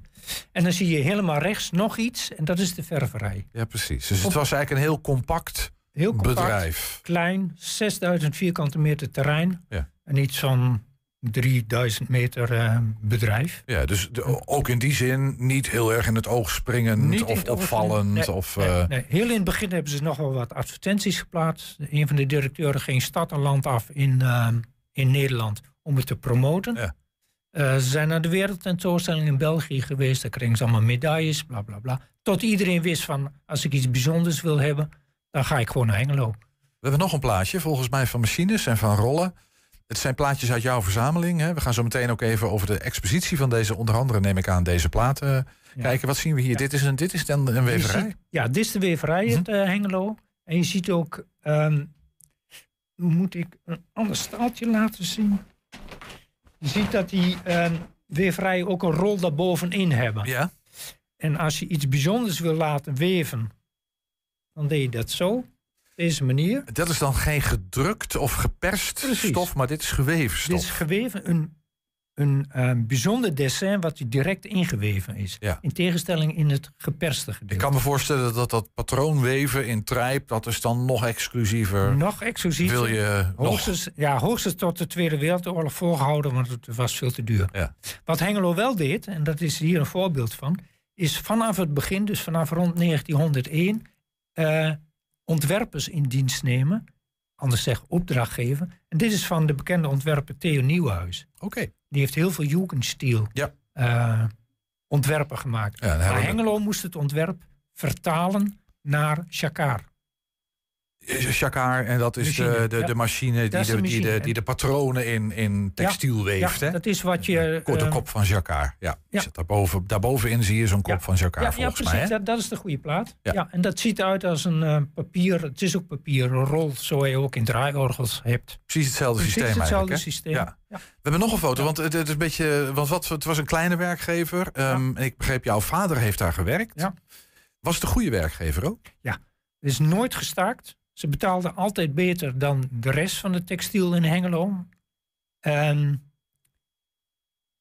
G: En dan zie je helemaal rechts nog iets. En dat is de ververij.
C: Ja, precies. Dus het was eigenlijk een heel compact,
G: Heel compact
C: bedrijf.
G: klein, 6000 vierkante meter terrein.
C: Ja.
G: En iets van 3000 meter eh, bedrijf.
C: Ja, dus de- ook in die zin niet heel erg in het oog springend
G: Niet
C: of opvallend.
G: Nee,
C: of,
G: nee,
C: eh,
G: nee. Heel in het begin hebben ze nog wel wat advertenties geplaatst. Een van de directeuren ging stad en land af in, eh, in Nederland om het te promoten.
C: Ja.
G: Eh, ze zijn naar de wereldtentoonstelling in België geweest. Daar kregen ze allemaal medailles, bla bla bla. Tot iedereen wist van, als ik iets bijzonders wil hebben, dan ga ik gewoon naar Hengelo.
C: We hebben nog een plaatje, volgens mij van machines en van rollen. Het zijn plaatjes uit jouw verzameling. Hè? We gaan zo meteen ook even over de expositie van deze, onder andere neem ik aan, deze platen
G: Ja.
C: kijken. Wat zien we hier? Dit, is een, dit is dan een weverij.
G: ziet- ja, dit is de weverij,
C: Mhm.
G: het eh, Hengelo. En je ziet ook, ehm, moet ik een ander staaltje laten zien? Je ziet dat die ehm weverij ook een rol daarbovenin hebben.
C: Ja,
G: En als je iets bijzonders wil laten weven, dan deed je dat zo, deze manier.
C: dat is dan geen gedrukt of geperst
G: Precies.
C: stof, maar dit is geweven stof.
G: Dit is geweven, een, een ehm, bijzonder dessin wat direct ingeweven is.
C: Ja.
G: In tegenstelling in het geperste gedeelte.
C: Ik kan me voorstellen dat dat patroonweven in trijp, dat is dan nog exclusiever.
G: Nog exclusiever.
C: Wil je nog...
G: Hoogstens, ja, hoogstens tot de Tweede Wereldoorlog volgehouden, want het was veel te duur.
C: Ja.
G: Wat Hengelo wel deed, en dat is hier een voorbeeld van, is vanaf het begin, dus vanaf rond 1901, eh, ontwerpers in dienst nemen. Anders zeg opdrachtgever. En dit is van de bekende ontwerper Theo Nieuwhuis.
C: Oké.
G: Die heeft heel veel Jugendstil
C: Ja.
G: eh, ontwerpen gemaakt.
C: Ja,
G: maar Hengelo moest het ontwerp vertalen naar Chakar.
C: Jacquard, en dat is
G: Machine,
C: de, de,
G: ja.
C: de machine die de,
G: de
C: die, de, die de patronen in, in textiel weeft.
G: ja,
C: hè?
G: dat is wat je...
C: Korte
G: eh,
C: kop van Jacquard. Ja,
G: ja.
C: Zit daarboven, daarbovenin zie je zo'n kop
G: Ja.
C: van Jacquard
G: ja, ja,
C: volgens
G: precies.
C: mij. Hè?
G: Dat, dat is de goede plaat.
C: Ja.
G: Ja. en dat ziet eruit als een eh, papier. Het is ook papier, een rol, zoals je ook in draaiorgels hebt.
C: Precies hetzelfde
G: Precies
C: systeem
G: hetzelfde
C: eigenlijk. hè?
G: systeem.
C: Ja.
G: Ja.
C: We hebben nog een foto, want het, het is een beetje. Want wat, het was een kleine werkgever. Ehm, en Ik begreep, jouw vader heeft daar gewerkt.
G: Ja.
C: Was het een goede werkgever ook?
G: Het is nooit gestaakt. Ze betaalden altijd beter dan de rest van het textiel in Hengelo. Ehm,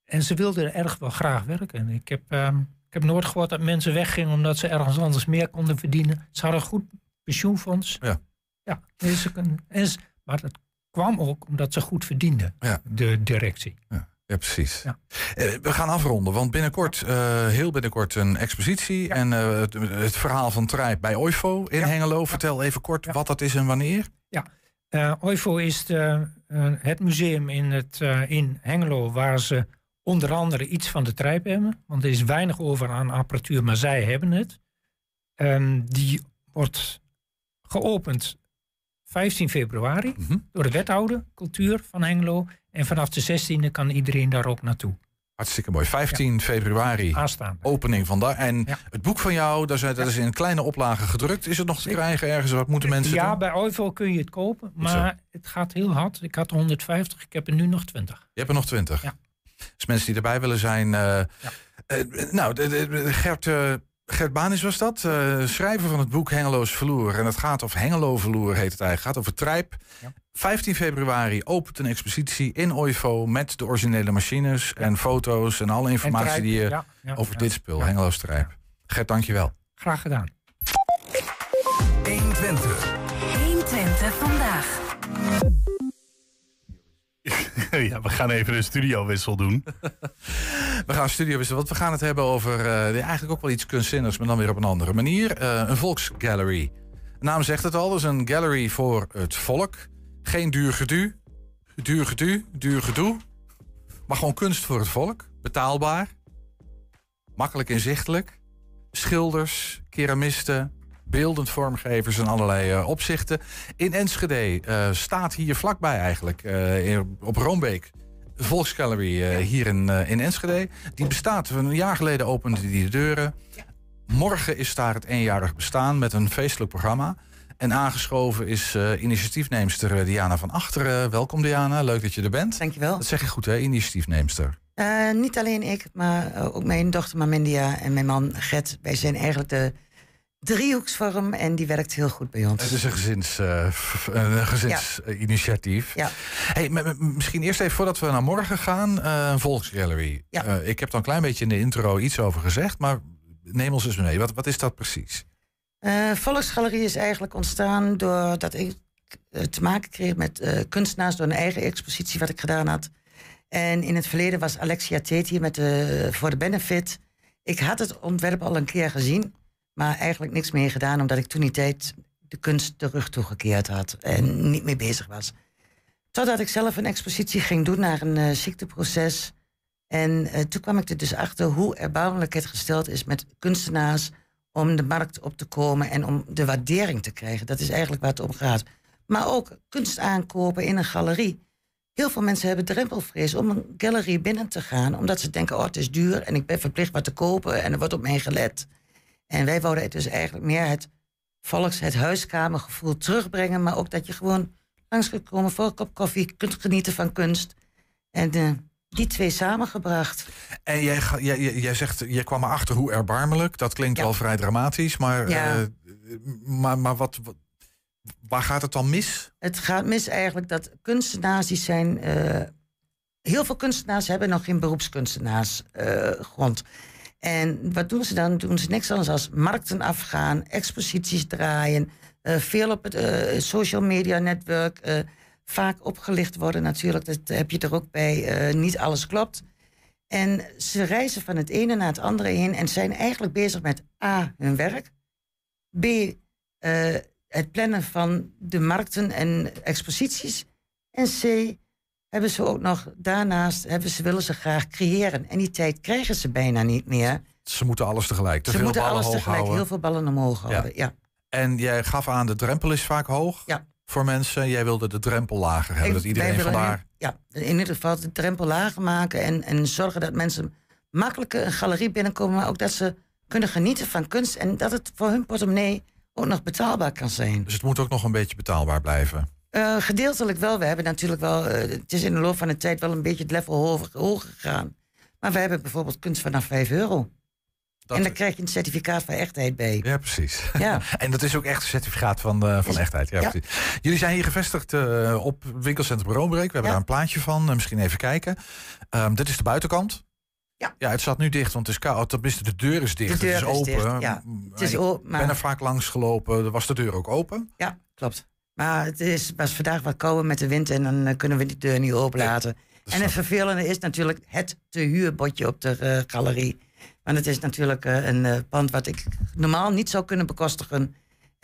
G: en ze wilden erg wel graag werken. Ik heb, ehm, ik heb nooit gehoord dat mensen weggingen omdat ze ergens anders meer konden verdienen. Ze hadden een goed pensioenfonds.
C: Ja.
G: ja dus ze en ze- maar dat kwam ook omdat ze goed verdienden,
C: Ja.
G: de directie.
C: Ja, precies.
G: Ja.
C: Eh, we gaan afronden, want binnenkort, eh, heel binnenkort, een expositie. En eh, het, het verhaal van Trijp bij OIFO in
G: Ja.
C: Hengelo. Vertel even kort
G: Ja.
C: wat dat is en wanneer.
G: Eh OIFO is de, het museum in, het, in Hengelo waar ze onder andere iets van de trijp hebben. Want er is weinig over aan apparatuur, maar zij hebben het. Ehm, die wordt geopend 15 februari
C: Mhm.
G: door de wethouder cultuur van Hengelo. En vanaf de 16e kan iedereen daar ook naartoe.
C: Hartstikke mooi. 15 februari.
G: Aanstaan.
C: Opening vandaag. En
G: Ja.
C: het boek van jou, dat is, dat is in kleine oplagen gedrukt. Is het nog te krijgen ergens? Wat moeten mensen
G: Ja,
C: doen?
G: bij OIFO kun je het kopen, maar het gaat heel hard. Ik had er 150, ik heb er nu nog 20.
C: Je hebt er nog 20.
G: Ja.
C: Dus mensen die erbij willen zijn. eh, eh, nou, de, de- de- Gert, eh, Gert Banis was dat. eh, schrijver van het boek Hengeloos Verloer. En het gaat over Hengelo Verloer, heet het eigenlijk. Het gaat over Trijp.
G: Ja.
C: 15 februari opent een expositie in OIFO met de originele machines en foto's en alle
G: En
C: informatie
G: Trijp,
C: die je
G: ja, ja,
C: over
G: ja.
C: dit spul,
G: Ja.
C: Hengeloos Trijp. Gert, dankjewel.
G: Graag gedaan.
H: 120.
D: 120 vandaag.
B: ja, we gaan even een studiowissel doen.
C: We gaan studio wisselen, want we gaan het hebben over eh, eigenlijk ook wel iets kunstzinnigs, maar dan weer op een andere manier. Eh, een volksgallery. De naam zegt het al, is een gallery voor het volk. Geen duur gedoe, duur gedoe, duur gedoe. Maar gewoon kunst voor het volk. Betaalbaar. Makkelijk inzichtelijk. Schilders, keramisten, beeldend vormgevers en allerlei eh, opzichten. In Enschede eh, staat hier vlakbij eigenlijk, eh, in- op Roombeek, de Volksgallery hier in, in Enschede. Die bestaat, een jaar geleden opende die de deuren. Morgen is daar het eenjarig bestaan met een feestelijk programma. En aangeschoven is initiatiefneemster Diana van Achteren. Welkom Diana, leuk dat je er bent.
I: Dankjewel.
C: Dat zeg je goed hè, initiatiefneemster.
I: Niet alleen ik, maar ook mijn dochter Mamindia en mijn man Gert. Wij zijn eigenlijk de driehoeksvorm en die werkt heel goed bij ons.
C: Het is een gezins, eh, een gezinsinitiatief.
I: Ja.
C: Hey, misschien eerst even voordat we naar morgen gaan, eh, een volksgallery.
I: Ja.
C: Eh, ik heb dan een klein beetje in de intro iets over gezegd, maar neem ons eens mee. Wat, wat is dat precies?
I: Eh, Volksgalerie is eigenlijk ontstaan doordat ik eh, te maken kreeg met eh, kunstenaars door een eigen expositie wat ik gedaan had. En in het verleden was Alexia Teti met de, voor de Benefit. Ik had het ontwerp al een keer gezien, maar eigenlijk niks meer gedaan, omdat ik toen die tijd de kunst de rug toegekeerd had en niet mee bezig was. Totdat ik zelf een expositie ging doen naar een eh, ziekteproces. En eh, toen kwam ik er dus achter hoe erbarmelijk het gesteld is met kunstenaars om de markt op te komen en om de waardering te krijgen. Dat is eigenlijk waar het om gaat. Maar ook kunst aankopen in een galerie. Heel veel mensen hebben drempelvrees om een galerie binnen te gaan, omdat ze denken: oh, het is duur en ik ben verplicht wat te kopen en er wordt op mij gelet. En wij wouden het dus eigenlijk meer het volks, het huiskamergevoel terugbrengen, maar ook dat je gewoon langs kunt komen voor een kop koffie, kunt genieten van kunst. En eh, die twee samengebracht.
C: En jij, jij, jij, zegt, jij kwam erachter hoe erbarmelijk. Dat klinkt
I: Ja.
C: wel vrij dramatisch, maar,
I: Ja.
C: eh, maar, maar wat, wat- waar gaat het dan mis?
I: Het gaat mis eigenlijk dat kunstenaars die zijn. eh, heel veel kunstenaars hebben nog geen beroepskunstenaarsgrond. En wat doen ze dan? Doen ze niks anders dan markten afgaan, exposities draaien, eh, veel op het eh, social media netwerk, eh, vaak opgelicht worden natuurlijk. Dat heb je er ook bij. niet alles klopt. En ze reizen van het ene naar het andere heen en zijn eigenlijk bezig met A, hun werk. B, het plannen van de markten en exposities. En C, hebben ze ook nog daarnaast, hebben ze, willen ze graag creëren. En die tijd krijgen ze bijna niet meer.
C: Ze moeten alles tegelijk. Te
I: ze
C: veel
I: moeten
C: ballen
I: alles
C: hoog
I: tegelijk,
C: houden.
I: heel veel ballen omhoog houden. Ja.
C: En jij gaf aan, de drempel is vaak hoog
I: Ja.
C: voor mensen. Jij wilde de drempel lager hebben,
I: Ik-
C: dat iedereen vandaar...
I: Ja, in ieder geval de drempel lager maken en, en zorgen dat mensen makkelijker een galerie binnenkomen, maar ook dat ze kunnen genieten van kunst en dat het voor hun portemonnee ook nog betaalbaar kan zijn.
C: Dus het moet ook nog een beetje betaalbaar blijven.
I: Eh, gedeeltelijk wel. We hebben natuurlijk wel, eh, het is in de loop van de tijd wel een beetje het level hoger, hoger gegaan. Maar we hebben bijvoorbeeld kunst vanaf 5 euro.
C: Dat
I: en dan krijg je een certificaat van echtheid bij.
C: Ja, precies.
I: Ja.
C: En dat is ook echt een certificaat van, eh, van
I: Is-
C: echtheid. Ja,
I: ja.
C: precies. Jullie zijn hier gevestigd eh, op winkelcentrum Roombeek. We hebben
I: Ja.
C: daar een plaatje van. Misschien even kijken. Ehm, dit is de buitenkant.
I: Ja.
C: Ja, het staat nu dicht, want het is koud. Tenminste, de deur is dicht.
I: De deur
C: het is
I: is
C: open.
I: dicht, ja. Het is
C: ik
I: o-
C: ben er vaak langs gelopen. Was de deur ook open?
I: Ja, klopt. Maar het is, was vandaag wat kouder met de wind en dan eh, kunnen we die deur niet openlaten. en het vervelende is natuurlijk het te huurbordje op de eh, galerie. Want het is natuurlijk eh, een pand wat ik normaal niet zou kunnen bekostigen.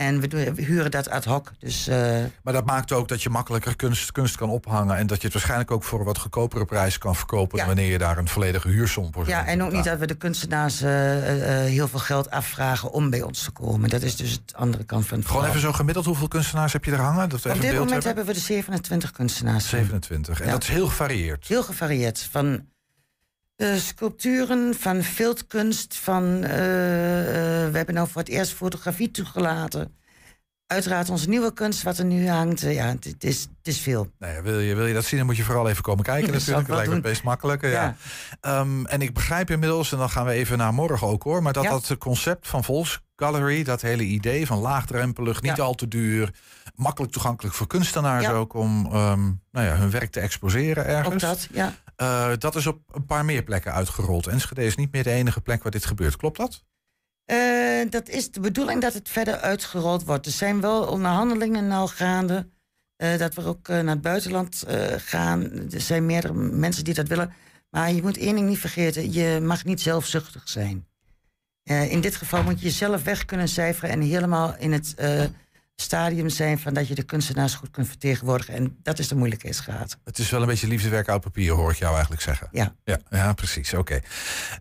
I: En we, doen- we huren dat ad hoc. Dus eh,
C: Maar dat maakt ook dat je makkelijker kunst, kunst kan ophangen. En dat je het waarschijnlijk ook voor een wat goedkopere prijs kan verkopen.
I: Ja.
C: wanneer je daar een volledige huursom voor
I: ja, en ook niet dat we de kunstenaars eh, eh, heel veel geld afvragen om bij ons te komen. Dat is dus het andere kant van het
C: Gewoon
I: verhaal.
C: even zo gemiddeld. Hoeveel kunstenaars heb je er hangen? Dat
I: Op dit moment
C: hebben.
I: hebben we de 27 kunstenaars.
C: 27. En
I: Ja.
C: dat is heel gevarieerd.
I: Heel gevarieerd. Van eh, sculpturen, van filtkunst, van... eh, eh, we hebben nou voor het eerst fotografie toegelaten. Uiteraard onze nieuwe kunst, wat er nu hangt. Eh, ja, het, is, het is veel.
C: Nou ja, wil, je, wil je dat zien, dan moet je vooral even komen kijken natuurlijk. Dat lijkt me
I: wel
C: het meest makkelijke. Ja.
I: Ja.
C: Ehm, en ik begrijp inmiddels, en dan gaan we even naar morgen ook hoor... maar dat
I: Ja.
C: dat concept van Volksgalerie, dat hele idee van laagdrempelig... niet al te duur, makkelijk toegankelijk voor kunstenaars ook... om ehm, nou ja, hun werk te exposeren ergens.
I: Ook dat, ja.
C: Eh, dat is op een paar meer plekken uitgerold. Enschede is niet meer de enige plek waar dit gebeurt. Klopt dat?
I: Eh, dat is de bedoeling dat het verder uitgerold wordt. Er zijn wel onderhandelingen nou gaande. eh, dat we ook naar het buitenland gaan. Er zijn meerdere mensen die dat willen. Maar je moet één ding niet vergeten. Je mag niet zelfzuchtig zijn. In dit geval moet je jezelf weg kunnen cijferen... en helemaal in het stadium zijn... van dat je de kunstenaars goed kunt vertegenwoordigen. En dat is de moeilijkheidsgraad.
C: Het is wel een beetje liefdewerk uit papier, hoor ik jou eigenlijk zeggen.
I: Ja.
C: Ja, ja precies. Oké.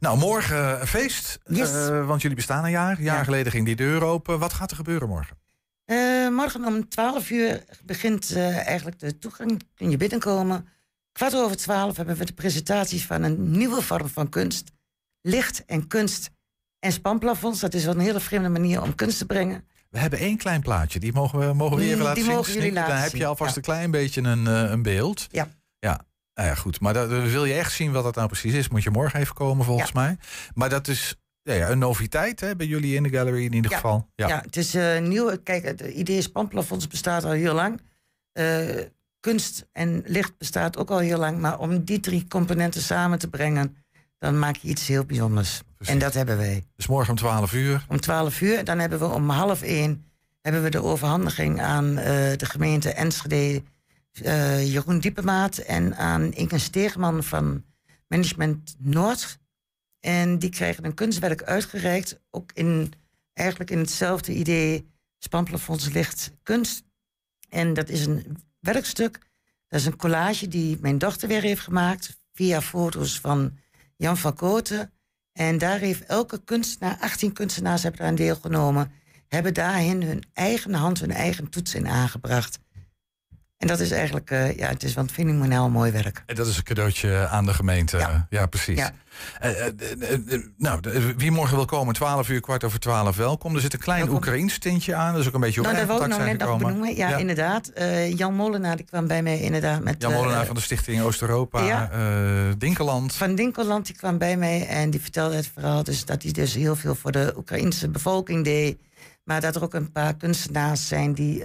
C: Nou, morgen een feest.
I: Yes.
C: eh, want jullie bestaan een jaar. Een jaar
I: Ja.
C: geleden ging die deur open. Wat gaat er gebeuren morgen?
I: Eh, morgen om 12 uur begint eh, eigenlijk de toegang. Kun je binnenkomen. Kwart over 12 hebben we de presentatie van een nieuwe vorm van kunst. Licht en kunst en spanplafonds. Dat is wel een hele vreemde manier om kunst te brengen.
C: We hebben één klein plaatje. Die mogen we, mogen we even laten
I: die
C: zien.
I: laten
C: Dan heb je alvast
I: ja.
C: een klein beetje een, eh, een beeld.
I: Ja.
C: Ja. Nou ja, goed. Maar dat, wil je echt zien wat dat nou precies is, moet je morgen even komen volgens mij. Maar dat is ja, ja, een noviteit hè, bij jullie in de gallery in ieder geval.
I: Ja,
C: Ja.
I: het is eh, nieuw. Kijk, het idee spanplafonds bestaat al heel lang. Eh, kunst en licht bestaat ook al heel lang. Maar om die drie componenten samen te brengen... dan maak je iets heel bijzonders.
C: Precies.
I: En dat hebben wij.
C: Dus morgen om 12 uur.
I: om 12 uur. Dan hebben we om half één hebben we de overhandiging aan eh, de gemeente Enschede, eh, Jeroen Diepemaat en aan Inge Steegman van Management Noord. En die krijgen een kunstwerk uitgereikt, ook in, eigenlijk in hetzelfde idee, Spanplafonds Licht Kunst. En dat is een werkstuk, dat is een collage die mijn dochter weer heeft gemaakt, via foto's van Jan van Kooten. En daar heeft elke kunstenaar, 18 kunstenaars hebben daar aan deelgenomen, hebben daarin hun eigen hand, hun eigen toets in aangebracht. En dat is eigenlijk, eh, ja, het is een fenomenaal mooi werk.
C: En dat is een cadeautje aan de gemeente. Ja,
I: Ja.
C: precies.
I: Ja.
C: Eh, eh, nou, wie morgen wil komen, 12 uur, kwart over 12, welkom. Er zit een klein
I: Welkom.
C: Oekraïens tintje aan. Dat is ook een beetje op
I: Nou, dat wou ik net nog
C: gekomen.
I: benoemen. Ja,
C: Ja.
I: inderdaad. Jan Molenaar die kwam bij mij inderdaad met...
C: Jan Molenaar van de Stichting Oost-Europa,
I: Ja.
C: Dinkeland.
I: Van Dinkeland die kwam bij mij en die vertelde het verhaal. Dus dat hij dus heel veel voor de Oekraïnse bevolking deed. Maar dat er ook een paar kunstenaars zijn die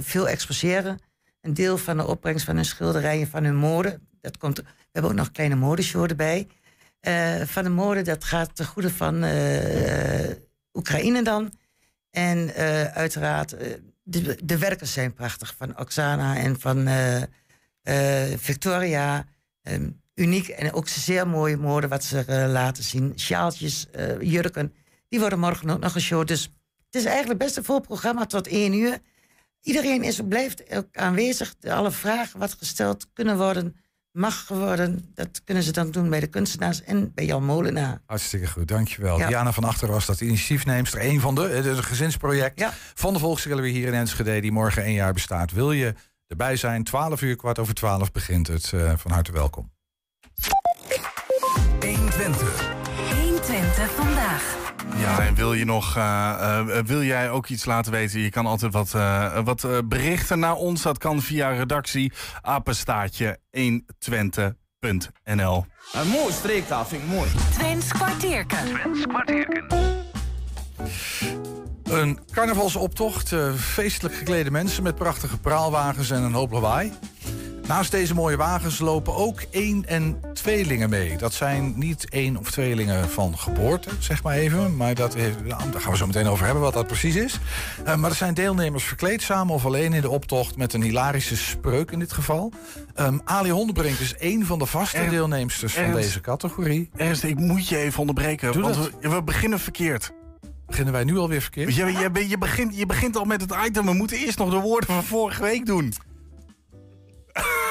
I: veel exposeren. Een deel van de opbrengst van hun schilderijen, van hun mode. Dat komt, we hebben ook nog kleine modeshow erbij. Eh, van de mode, dat gaat ten goede van eh, Oekraïne dan. En eh, uiteraard, de, de werken zijn prachtig. Van Oksana en van Victoria. Ehm, uniek en ook zeer mooie mode wat ze laten zien. Sjaaltjes, jurken. Die worden morgen ook nog geshowd. Dus het is eigenlijk best een vol programma tot één uur. Iedereen is, blijft ook aanwezig. Alle vragen wat gesteld kunnen worden, mag worden, dat kunnen ze dan doen bij de kunstenaars en bij Jan Molenaar.
C: Hartstikke goed, dankjewel.
I: Ja.
C: Diana van Achter was dat initiatiefneemster. Een van de, het is een gezinsproject
I: Ja.
C: van de Volksgalerie hier in Enschede... die morgen één jaar bestaat. Wil je erbij zijn? 12 uur, kwart over 12 begint het. Eh, van harte welkom.
D: 120 vandaag.
B: Ja, en wil je nog, eh, eh, wil jij ook iets laten weten? Je kan altijd wat, eh, wat eh, berichten naar ons. Dat kan via redactie apenstaatje 120.nl.
H: Een mooi streektaal vind ik mooi.
D: Twents kwartierken.
C: Een carnavalsoptocht, eh, feestelijk geklede mensen met prachtige praalwagens en een hoop lawaai. Naast deze mooie wagens lopen ook één- en tweelingen mee. Dat zijn niet één of tweelingen van geboorte, zeg maar even. Maar dat heeft, nou, daar gaan we zo meteen over hebben wat dat precies is. Eh, maar er zijn deelnemers verkleed samen of alleen in de optocht... met een hilarische spreuk in dit geval. Ehm, Ali Hondenbrink is één van de vaste
B: Ernst,
C: deelnemsters van
B: Ernst.
C: deze categorie.
B: Ernst, ik moet je even onderbreken.
C: Doe
B: want we, we beginnen verkeerd.
C: Beginnen wij nu alweer verkeerd?
B: Je, je begint, je begint al met het item. We moeten eerst nog de woorden van vorige week doen.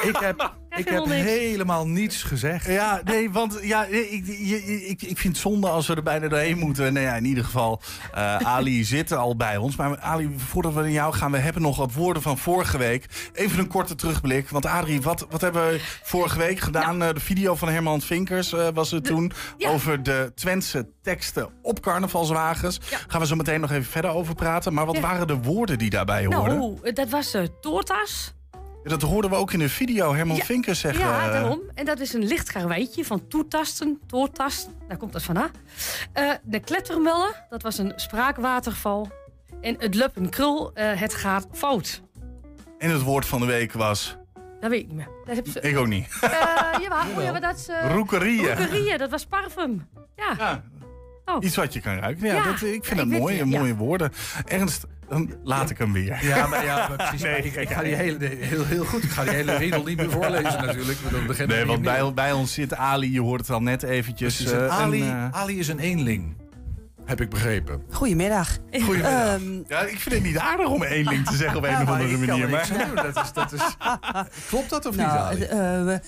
C: Ik heb, ik heb helemaal niets gezegd.
B: Ja, nee, want ja, ik, je- ik, ik vind het zonde als we er bijna doorheen moeten. Nou ja, in ieder geval, eh, Ali zit al bij ons. Maar Ali, voordat we naar jou gaan, we hebben nog wat woorden van vorige week. Even een korte terugblik. Want Adrie, wat, wat hebben we vorige week gedaan? Eh, de video van Herman Vinkers eh, was het toen.
J: ja.
B: Over de Twentse teksten op carnavalswagens.
J: Ja.
B: Gaan we zo meteen nog even verder over praten. Maar wat
J: Ja.
B: waren de woorden die daarbij hoorden?
J: Nou, dat was uh, Toortas.
B: Dat hoorden we ook in de video. Herman
J: Ja.
B: Vinkers zeggen...
J: Ja, daarom. En dat is een licht karweitje van toetasten, toortast. Daar komt dat vandaan. Eh de klettermullen, dat was een spraakwaterval. En het lup en krul, eh, het gaat fout.
B: En het woord van de week was...
J: Dat weet ik niet meer. Dat heb ze,
B: Ik ook niet.
J: Eh, jawel, oh, ja, maar dat is... eh,
B: Roekerieën.
J: roekerieën, dat was parfum. Ja.
B: Ja.
J: Oh.
B: Iets wat je kan ruiken. Ja,
J: Ja.
B: Dat, ik vind
J: Ja,
B: dat
J: ik
B: mooi.
J: ja.
B: Mooie woorden. Ernst, dan laat ik hem weer.
C: Ja, maar, ja, maar precies.
B: Nee,
C: ik, ik ga die hele, heel, heel goed. Ik ga die hele riedel niet meer voorlezen natuurlijk. We beginnen
B: Nee, want bij, bij ons zit Ali. Je hoort het al net eventjes.
C: Precies.
B: eh,
C: Ali,
B: een, eh,
C: Ali is een eenling. Heb ik begrepen.
K: Goedemiddag.
B: Goedemiddag.
K: Ehm,
B: ja, ik vind het niet aardig om eenling te zeggen op een
C: Ja,
B: of andere manier.
C: er
B: Maar.
C: Dat is, dat is, klopt dat of niet,
K: nou,
C: Ali?
K: eh,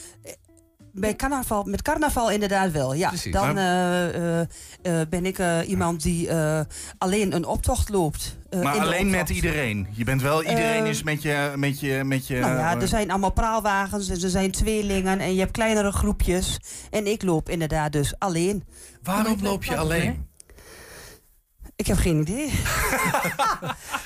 K: bij carnaval, met carnaval inderdaad wel. Ja,
C: Precies.
K: dan
B: Maar-
K: eh, eh, eh, ben ik eh, iemand die eh, alleen een optocht loopt. eh,
B: maar alleen met iedereen. Je bent wel, iedereen is met je... Met je, met je
K: Nou ja, er zijn allemaal praalwagens en er zijn tweelingen en je hebt kleinere groepjes. En ik loop inderdaad dus alleen.
C: Waarom loop je alleen?
K: Ik heb geen idee.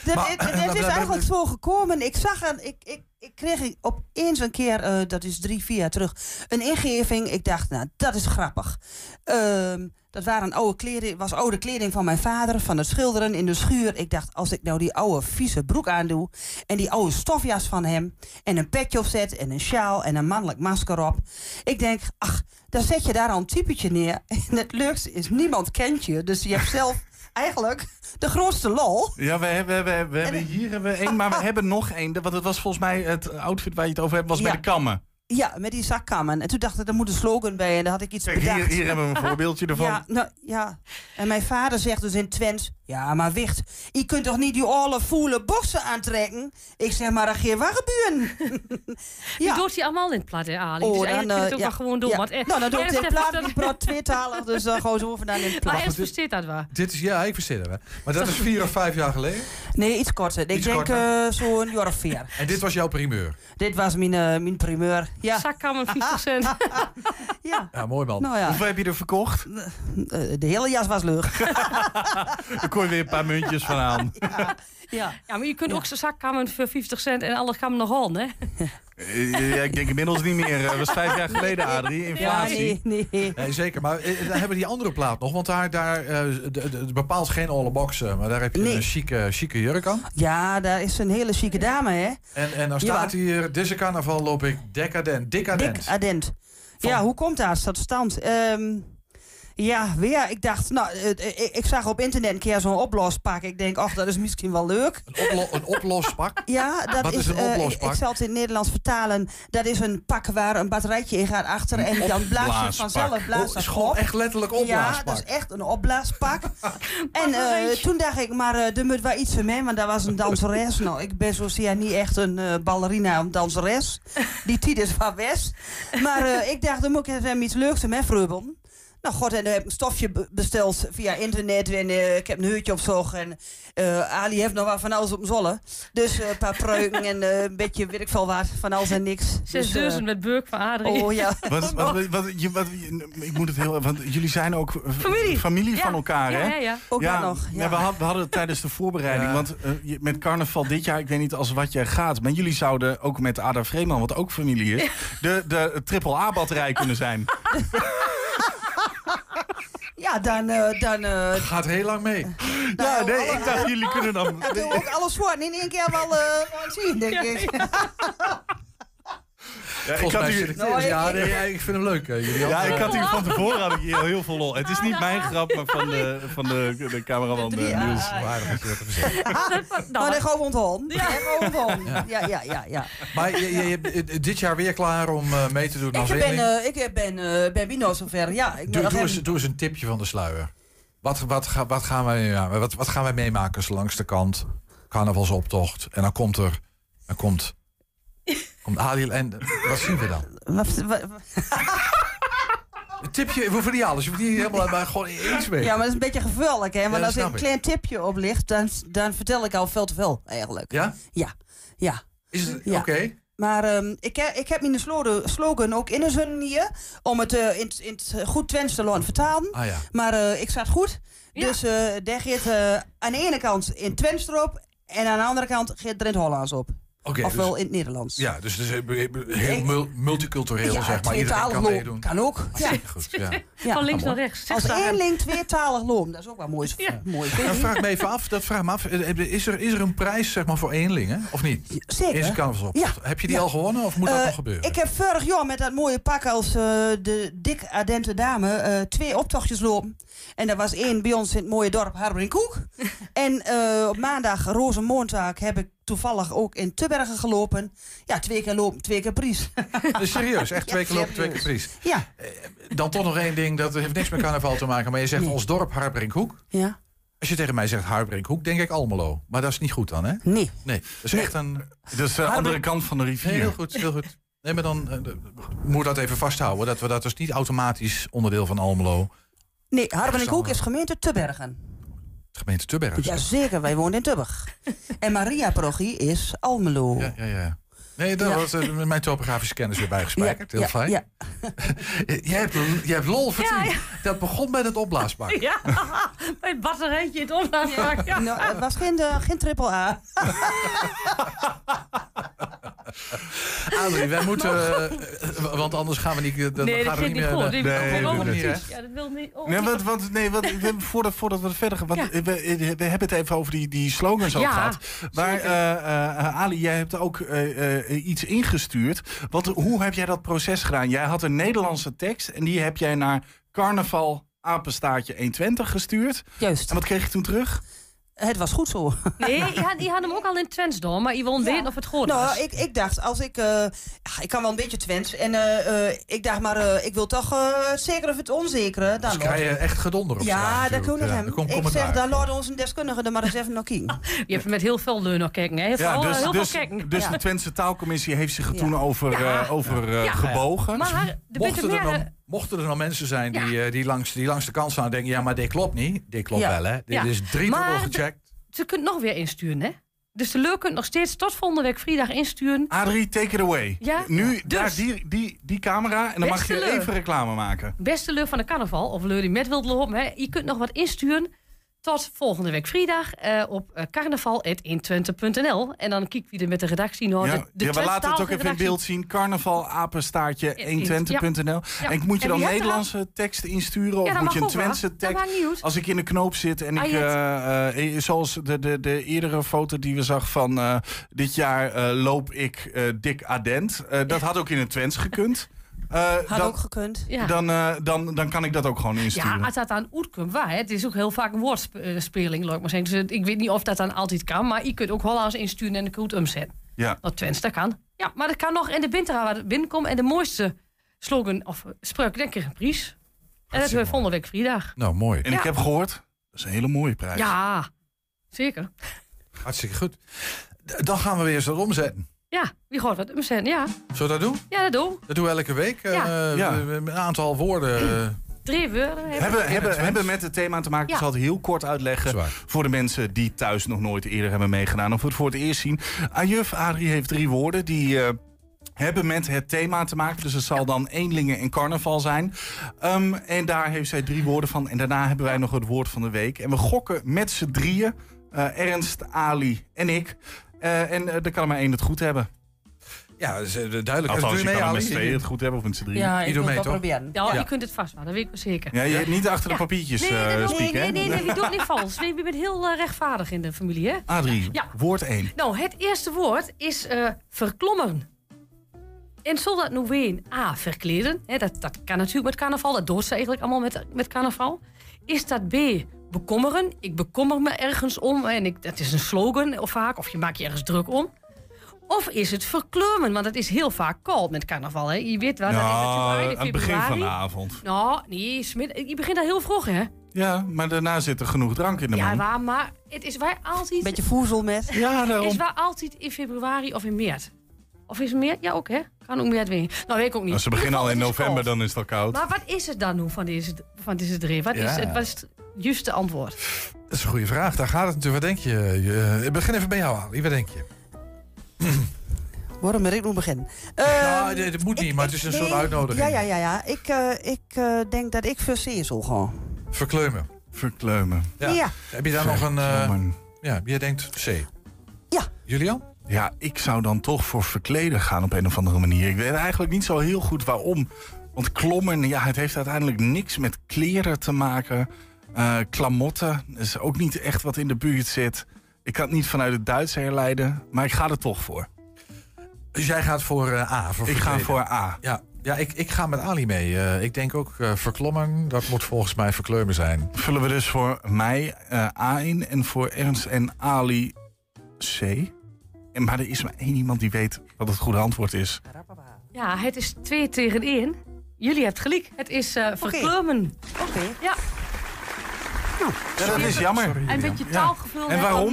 K: Dat-
C: Maar-
K: het, het is eigenlijk zo gekomen. Ik zag een, ik, ik, ik kreeg opeens een keer, eh, dat is drie, vier jaar terug, een ingeving. Ik dacht, nou, dat is grappig. Ehm, dat waren oude kleding, was oude kleding van mijn vader, van het schilderen in de schuur. Ik dacht, als ik nou die oude vieze broek aandoe en die oude stofjas van hem en een petje opzet en een sjaal en een mannelijk masker op. Ik denk, ach, dan zet je daar al een typetje neer. En het leukste is, niemand kent je, dus je hebt zelf eigenlijk de grootste lol.
B: Ja, we hebben, we, hebben- we hebben, hier hebben we één, maar we hebben nog één. Want het was volgens mij het outfit waar je het over hebt, was bij de kammen.
K: Ja, met die zakkammen. En toen dacht ik, er moet een slogan bij. En daar had ik iets
B: Kijk, hier,
K: bedacht.
B: hier hebben we een voorbeeldje ervan.
K: Ja, nou, ja. En mijn vader zegt dus in Twents... Ja, maar wicht, je kunt toch niet die olle voele boksen aantrekken? Ik zeg maar, dat geen wat gebeuren.
J: Die doet hij allemaal in het plat, hè, Ali.
K: Oh,
J: dus
K: dan,
J: eigenlijk kun je het
K: eh,
J: ook
K: ja.
J: wel gewoon doen.
K: Ja.
J: Want, eh,
K: Nou, dan doe ik plaat,
J: dat-
K: die praat tweetalig. Dus dan gewoon zo vandaan in het
J: Maar
K: plat.
J: Ernst versteert dat wel.
C: Dit is, ja, ik versta het. hè. Maar dat is vier of vijf jaar geleden.
K: Nee, iets korter. Ik
C: Iets
K: denk
C: korter.
K: eh, zo'n jaar of vier.
C: En dit was jouw primeur.
K: Dit was mijn, eh, mijn primeur. Ja,
J: Zakkamer 50 cent.
K: ja.
C: Ja, mooi man.
K: Nou ja,
B: Hoeveel heb je er verkocht?
K: de hele jas was leuk.
B: Daar weer een paar muntjes van aan.
K: ja.
J: Ja, maar je kunt ook zo'n zakkamer voor 50 cent en alles kan nog aan, hè?
B: Eh, ja, ik denk inmiddels niet meer. Eh, Dat was vijf jaar geleden, Adrie. Inflatie.
K: nee, nee.
C: Nee, zeker. Maar eh, dan hebben we die andere plaat nog. Want daar, daar eh, het bepaalt geen alle boxen. Maar daar heb je
K: Nee.
C: een chique, chique jurk aan.
K: Ja, daar is een hele chique dame, hè?
C: En, en dan
K: Ja.
C: staat hier... Deze carnaval loop ik decadent. Decadent.
K: Dik Adent.
C: Van-
K: Ja, hoe komt dat tot stand? Ehm, Ja, weer. Ik dacht, nou, eh, eh, ik, ik zag op internet een keer zo'n oplospak. Ik denk, ach, dat is misschien wel leuk.
C: Een, oplo een oplospak?
K: Ja, dat
C: Wat is een
K: eh,
C: oplospak?
K: ik zal het in het Nederlands vertalen. Dat is een pak waar een batterijtje in gaat achter. En dan blaas je
C: Opblaaspak.
K: vanzelf blaast
C: Oh,
K: dat
C: is gewoon
K: op.
C: echt letterlijk
K: Ja,
C: opblaaspak.
K: dat is echt een opblaaspak. en eh, toen dacht ik, maar eh er moet wel iets van mij, want daar was een danseres. Nou, ik ben zozeer niet echt een eh, ballerina, een danseres. Die tijd is van West. Maar eh, ik dacht, dan moet ik even iets leuks met frubbelen. Nou god, en dan heb ik een stofje be- besteld via internet en eh, ik heb een heurtje opzocht. En eh, Ali heeft nog wat van alles op mijn zolle. Dus eh, een paar pruiken en eh, een beetje, weet ik veel wat, van alles en niks. Dus,
J: 6000
K: eh,
J: met Burk van Adrie.
K: Oh ja.
B: Wat, wat, wat, wat- je, wat, ik moet het heel... Want jullie zijn ook eh,
J: Familie.
B: familie
J: Ja.
B: van elkaar,
J: Ja,
B: hè?
J: ja, ja.
K: Ook
B: ja,
K: dat nog, ja.
B: we, hadden, we hadden het tijdens de voorbereiding.
C: Ja.
B: Want eh, je- met carnaval dit jaar, ik weet niet als wat jij gaat... maar jullie zouden ook met Ada Vreeman, wat ook familie is... de, de triple A-batterij kunnen zijn.
K: Ja, dan... eh, dan eh,
C: Gaat heel lang mee.
B: ja, nee, ik dacht jullie kunnen dan...
K: Ja, doe ook alles voor en in één keer wel eh, wel zien, denk ik.
B: Ja, ik
C: Volgens
B: had
C: ik-
K: Nou,
C: ja,
K: ik-
C: nee, ja, ik vind hem leuk. eh, jullie
B: Ja, ik had hier van tevoren had ik hier heel veel lol. Het is niet mijn grap, maar van de, van de, de cameraman
K: Drie
B: eh. Niels.
C: Waardig dat je dat even zegt.
K: Nou, dat gewoon onthouden. Ja. Ja, ja, ja, ja.
C: Maar je, je, je bent dit jaar weer klaar om eh, mee te doen als
K: Ik ben, eh, ik ben, eh ben Bino zover. Ja, ik
C: Doe, doe, eens, doe eens een tipje van de sluier. Wat, wat, wat, gaan, wij, ja, wat, wat gaan wij meemaken zo langs de kant? Carnavalsoptocht. En dan komt er... Dan komt... Komt Ali en wat zien we dan?
K: Wat- wat-
C: Een tipje, we hoeven niet alles. Je hoeft niet helemaal maar gewoon eens mee.
K: Ja, maar dat is een beetje gevaarlijk, hè?
C: Ja, dat
K: als er een
C: ik.
K: klein tipje op ligt, dan, dan vertel ik al veel te veel, eigenlijk.
C: Ja?
K: Ja, ja.
C: Is het...
K: Ja.
C: Oké.
K: Maar ehm, ik, he- ik heb mijn slogan, slogan ook in de zin hier, om het eh, in, in het goed Twents te laten vertalen.
C: Ah ja.
K: Maar eh, ik zat goed.
J: Ja.
K: Dus eh daar gaat eh, aan de ene kant in Twents erop en aan de andere kant gaat er in het Hollands op.
C: Oké,
K: Ofwel
C: dus-
K: in het Nederlands.
C: Ja, dus het is heel- heel mul- multicultureel,
K: Ja,
C: zeg maar. Iedereen
K: tweetalig
C: kan
K: loom.
C: meedoen.
K: Kan ook. Ja.
C: Goed, ja.
K: Ja.
J: Van links naar rechts.
K: Als eenling tweetalig loom, dat is ook wel mooi.
J: Ja.
K: mooi
C: Dat vraag ik me even af. Dat vraag ik me af. Is er, is er een prijs zeg maar, voor eenlingen? Of niet?
K: Zeker.
C: Eerste carnavalsoptocht.
K: Ja.
C: Heb je die
K: Ja.
C: al gewonnen of moet dat
K: Eh,
C: nog gebeuren?
K: Ik heb vorig jaar met dat mooie pak als eh, de dik adente dame eh, twee optochtjes lopen. En dat was één bij ons in het mooie dorp Harberinkoek. en eh, op maandag, Rozenmoontaak, heb ik toevallig ook in Tubbergen gelopen. Ja, twee keer lopen, twee keer prijs.
C: Dus serieus, echt
K: Ja,
C: twee keer lopen, twee keer prijs.
K: ja,
C: Dan toch nog één ding, dat heeft niks met carnaval te maken. Maar je zegt
K: Nee.
C: ons dorp Harbrinkhoek.
K: ja,
C: Als je tegen mij zegt Harbrinkhoek, denk ik Almelo. Maar dat is niet goed dan, hè?
K: nee.
C: Nee, dat is echt een...
B: Dus de andere kant van de rivier.
C: Nee, heel goed, heel goed. Nee, maar dan eh, moet dat even vasthouden. Dat we dat dus niet automatisch onderdeel van Almelo.
K: Nee, Harberinkoek
C: Echt
K: is gemeente Tubbergen.
C: Gemeente Tubbergen.
K: Jazeker, wij wonen in Tubberg. en Maria Parochie is Almelo.
C: Ja, ja, ja. Nee, daar
K: Ja.
C: was eh, mijn topografische kennis weer bijgespijkerd. Heel
K: ja,
C: fijn.
K: Ja.
C: Jij, hebt, jij hebt lol verteld.
J: Ja, ja.
C: Dat begon met het opblaasbak.
J: Ja, bij het batterijtje in het opblaasbak. Ja.
K: Nou, het was geen, eh, geen triple A.
C: Adrie, wij moeten... eh, want anders gaan we niet... Dan
J: Nee,
C: gaan
J: dat
C: we
J: niet
C: meer...
J: goed.
B: nee, dat?
J: Ja, dat wil niet. Oh,
B: Nee,
J: niet.
B: wat, wat, nee we- voordat, voordat we verder gaan. Want
J: Ja.
B: we, we hebben het even over die, die slogans ook
J: Ja,
B: gehad. Maar eh, eh, Ali, jij hebt ook eh, eh, iets ingestuurd. Wat, hoe heb jij dat proces gedaan? Jij had een Nederlandse tekst en die heb jij naar carnaval apenstaartje 120 gestuurd.
K: Juist.
B: En wat kreeg je toen terug?
K: Het was goed zo.
J: Nee, je had, je had hem ook al in Twents door, maar je weten of het goed was.
K: Nou, ik, ik dacht, als ik... eh, ja, ik kan wel een beetje Twents. En eh, eh, ik dacht, maar eh, ik wil toch eh, het zekere of het onzekere. Dan
C: Dus krijg je echt gedonder op straat
K: Ja, dat we
C: Ja,
K: hem. Ik zeg, daar laat onze deskundige er maar eens even naar kijken.
J: Je hebt met heel veel leun nog kijken. Hè? Heel veel,
B: dus
J: heel
B: dus,
J: veel kijken.
B: dus
J: Ja.
B: de Twentse taalcommissie heeft zich er
K: Ja.
B: toen over,
J: Ja.
B: eh, over eh,
J: Ja.
B: gebogen.
J: Maar de
C: Mochten mochten er dan mensen zijn die, eh, die, langs, die langs de kant staan en denken... ja, maar dit klopt niet. Dit klopt
K: Ja.
C: wel, hè. Dit
J: Ja.
C: is drie
J: Maar
C: dubbel gecheckt.
J: Ze kunt nog weer insturen, hè? Dus de leur kunt nog steeds tot volgende week vrijdag insturen.
B: Adrie, take it away.
J: Ja?
B: Nu
J: Dus-
B: daar die, die, die camera en dan mag je even reclame maken.
J: Beste leur van de carnaval, of leur die met wilt lopen, hè? Je kunt nog wat insturen tot volgende week vrijdag eh, op eh, carnaval.120.nl. En dan kijkt wie er met de redactie naar
B: Ja,
J: de, de
B: ja, we laten het ook even in beeld zien. Carnaval, apenstaartje,
J: Ja,
B: 120.nl.
J: Ja.
B: En moet je dan
J: er
B: Nederlandse teksten insturen? Of moet je een. Twentse tekst? Als ik in de knoop zit en ik,
J: Ah,
B: eh, zoals de, de, de eerdere foto die we zag van dit jaar loop ik dik adent. Dat had ook in het Twents gekund. eh,
K: Had
B: dan,
K: ook gekund.
J: Ja.
B: dan, eh, dan, dan kan ik dat ook gewoon
J: Ja,
B: insturen.
J: als dat dan uitkomt, waar. hè. Het is ook heel vaak een woordspeling, laat ik maar zeggen. Dus ik weet niet of dat dan altijd kan, maar je kunt ook Hollands insturen en de goed omzetten.
B: Ja.
J: Dat Twents, dat kan. Ja, maar dat kan nog in de winter waar het binnenkomt. En de mooiste slogan of spreuk, denk ik, een prijs. En dat hebben we volgende week vrijdag.
C: Nou, mooi.
B: En ik
J: Ja.
B: heb gehoord, dat is een hele mooie prijs.
J: Ja, zeker.
C: Hartstikke goed. Dan gaan we weer eens dat omzetten.
J: Ja, wie gaat wat omzetten? Ja,
C: Zullen we dat doen?
J: ja dat doen we.
C: Dat doen we elke week.
J: Ja.
C: Eh,
B: Ja.
C: we- we- Een aantal woorden.
J: Drie woorden. hebben
B: Hebben,
J: we.
B: hebben, hebben met het thema te maken.
J: Ja.
B: Ik zal het heel kort uitleggen.
C: Zwaar.
B: Voor de mensen die thuis nog nooit eerder hebben meegedaan. Of het voor het eerst zien. Ajuf Adrie heeft drie woorden die eh, hebben met het thema te maken. Dus het zal dan eenlingen en carnaval zijn. Ehm, en daar heeft zij drie woorden van. En daarna hebben wij nog het woord van de week. En we gokken met z'n drieën. eh, Ernst, Ali en ik. Eh, en eh, er kan er maar één het goed hebben.
C: ja, eh, duidelijk.
B: Althans, je
C: je
B: kan
C: mee,
B: er met z'n tweeën het goed hebben of met z'n drieën.
K: Ja,
C: Je
K: ik
C: doet
K: wil
C: mee,
K: het proberen.
J: Ja,
C: Ja.
J: je kunt het vast wel, dat weet ik wel zeker.
B: Ja, je, niet achter de
J: Ja.
B: papiertjes
J: Nee,
B: eh
J: nee, nee,
B: spieken,
J: nee, nee, nee, we doen het niet vals. Nee, we bent heel rechtvaardig in de familie, hè?
B: Adrie,
J: Ja.
B: woord 1.
J: Nou, het eerste woord is eh verklommen. En zal dat nu weer A, verkleden? Hè, dat, dat kan natuurlijk met carnaval. Dat doet ze eigenlijk allemaal met, met carnaval. Is dat B, bekommeren? Ik bekommer me ergens om. En ik, dat is een slogan of vaak. Of je maakt je ergens druk om. Of is het verkleumen? Want het is heel vaak koud met carnaval. Hè? Je weet wel, dat is natuurlijk
B: Nou,
J: eind
B: aan het begin van de avond.
J: Nou, nee, smid, je begint al heel vroeg, hè?
B: Ja, maar daarna zit er genoeg drank in de
J: Ja,
B: man.
J: waar, maar het is waar altijd...
K: Beetje voezel met.
B: Ja, daarom.
J: is waar altijd in februari of in maart. Of is het maart? Ja, ook hè? Kan ook maart weer. Nou, weet ik ook niet.
B: Als ze beginnen al in
J: het
B: november, dan is het al koud.
J: Maar wat is het dan nu van deze, van deze drie? Wat,
C: Ja.
J: is, het, wat is het juiste antwoord?
C: Dat is een goede vraag. Daar gaat het natuurlijk. Wat denk je? je ik begin even bij jou, Ali. Wat denk je?
K: Waarom ben ik nu beginnen?
C: nou, dit, dit moet niet, maar het is een soort uitnodiging.
K: Ja, ja, ja. ja. Ik, eh, ik eh, denk dat ik voor Sezel ga.
C: Verkleumen.
B: Verkleumen.
C: Ja.
K: Ja.
C: Heb je daar nog een... eh, ja, jij denkt C.
K: Ja.
C: Julian?
B: Ja, ik zou dan toch voor verkleden gaan op een of andere manier. Ik weet eigenlijk niet zo heel goed waarom. Want klommen, ja, het heeft uiteindelijk niks met kleren te maken. Eh klamotten is ook niet echt wat in de buurt zit. Ik kan het niet vanuit het Duits herleiden, maar ik ga er toch voor.
C: Dus jij gaat voor eh, A. Voor
B: Ik ga voor A.
C: Ja, ja ik, ik ga met Ali mee. Eh, ik denk ook eh, verklommen. Dat moet volgens mij verkleumen zijn.
B: Vullen we dus voor mij A in en voor Ernst en Ali C. En, maar er is maar één iemand die weet wat het goede antwoord is.
J: Ja, het is 2 tegen 1. Jullie hebben gelijk. Het is eh verkleumen.
K: Oké.
J: Ja,
B: Ja, dat is jammer.
J: een beetje taalgevul.
B: En waarom?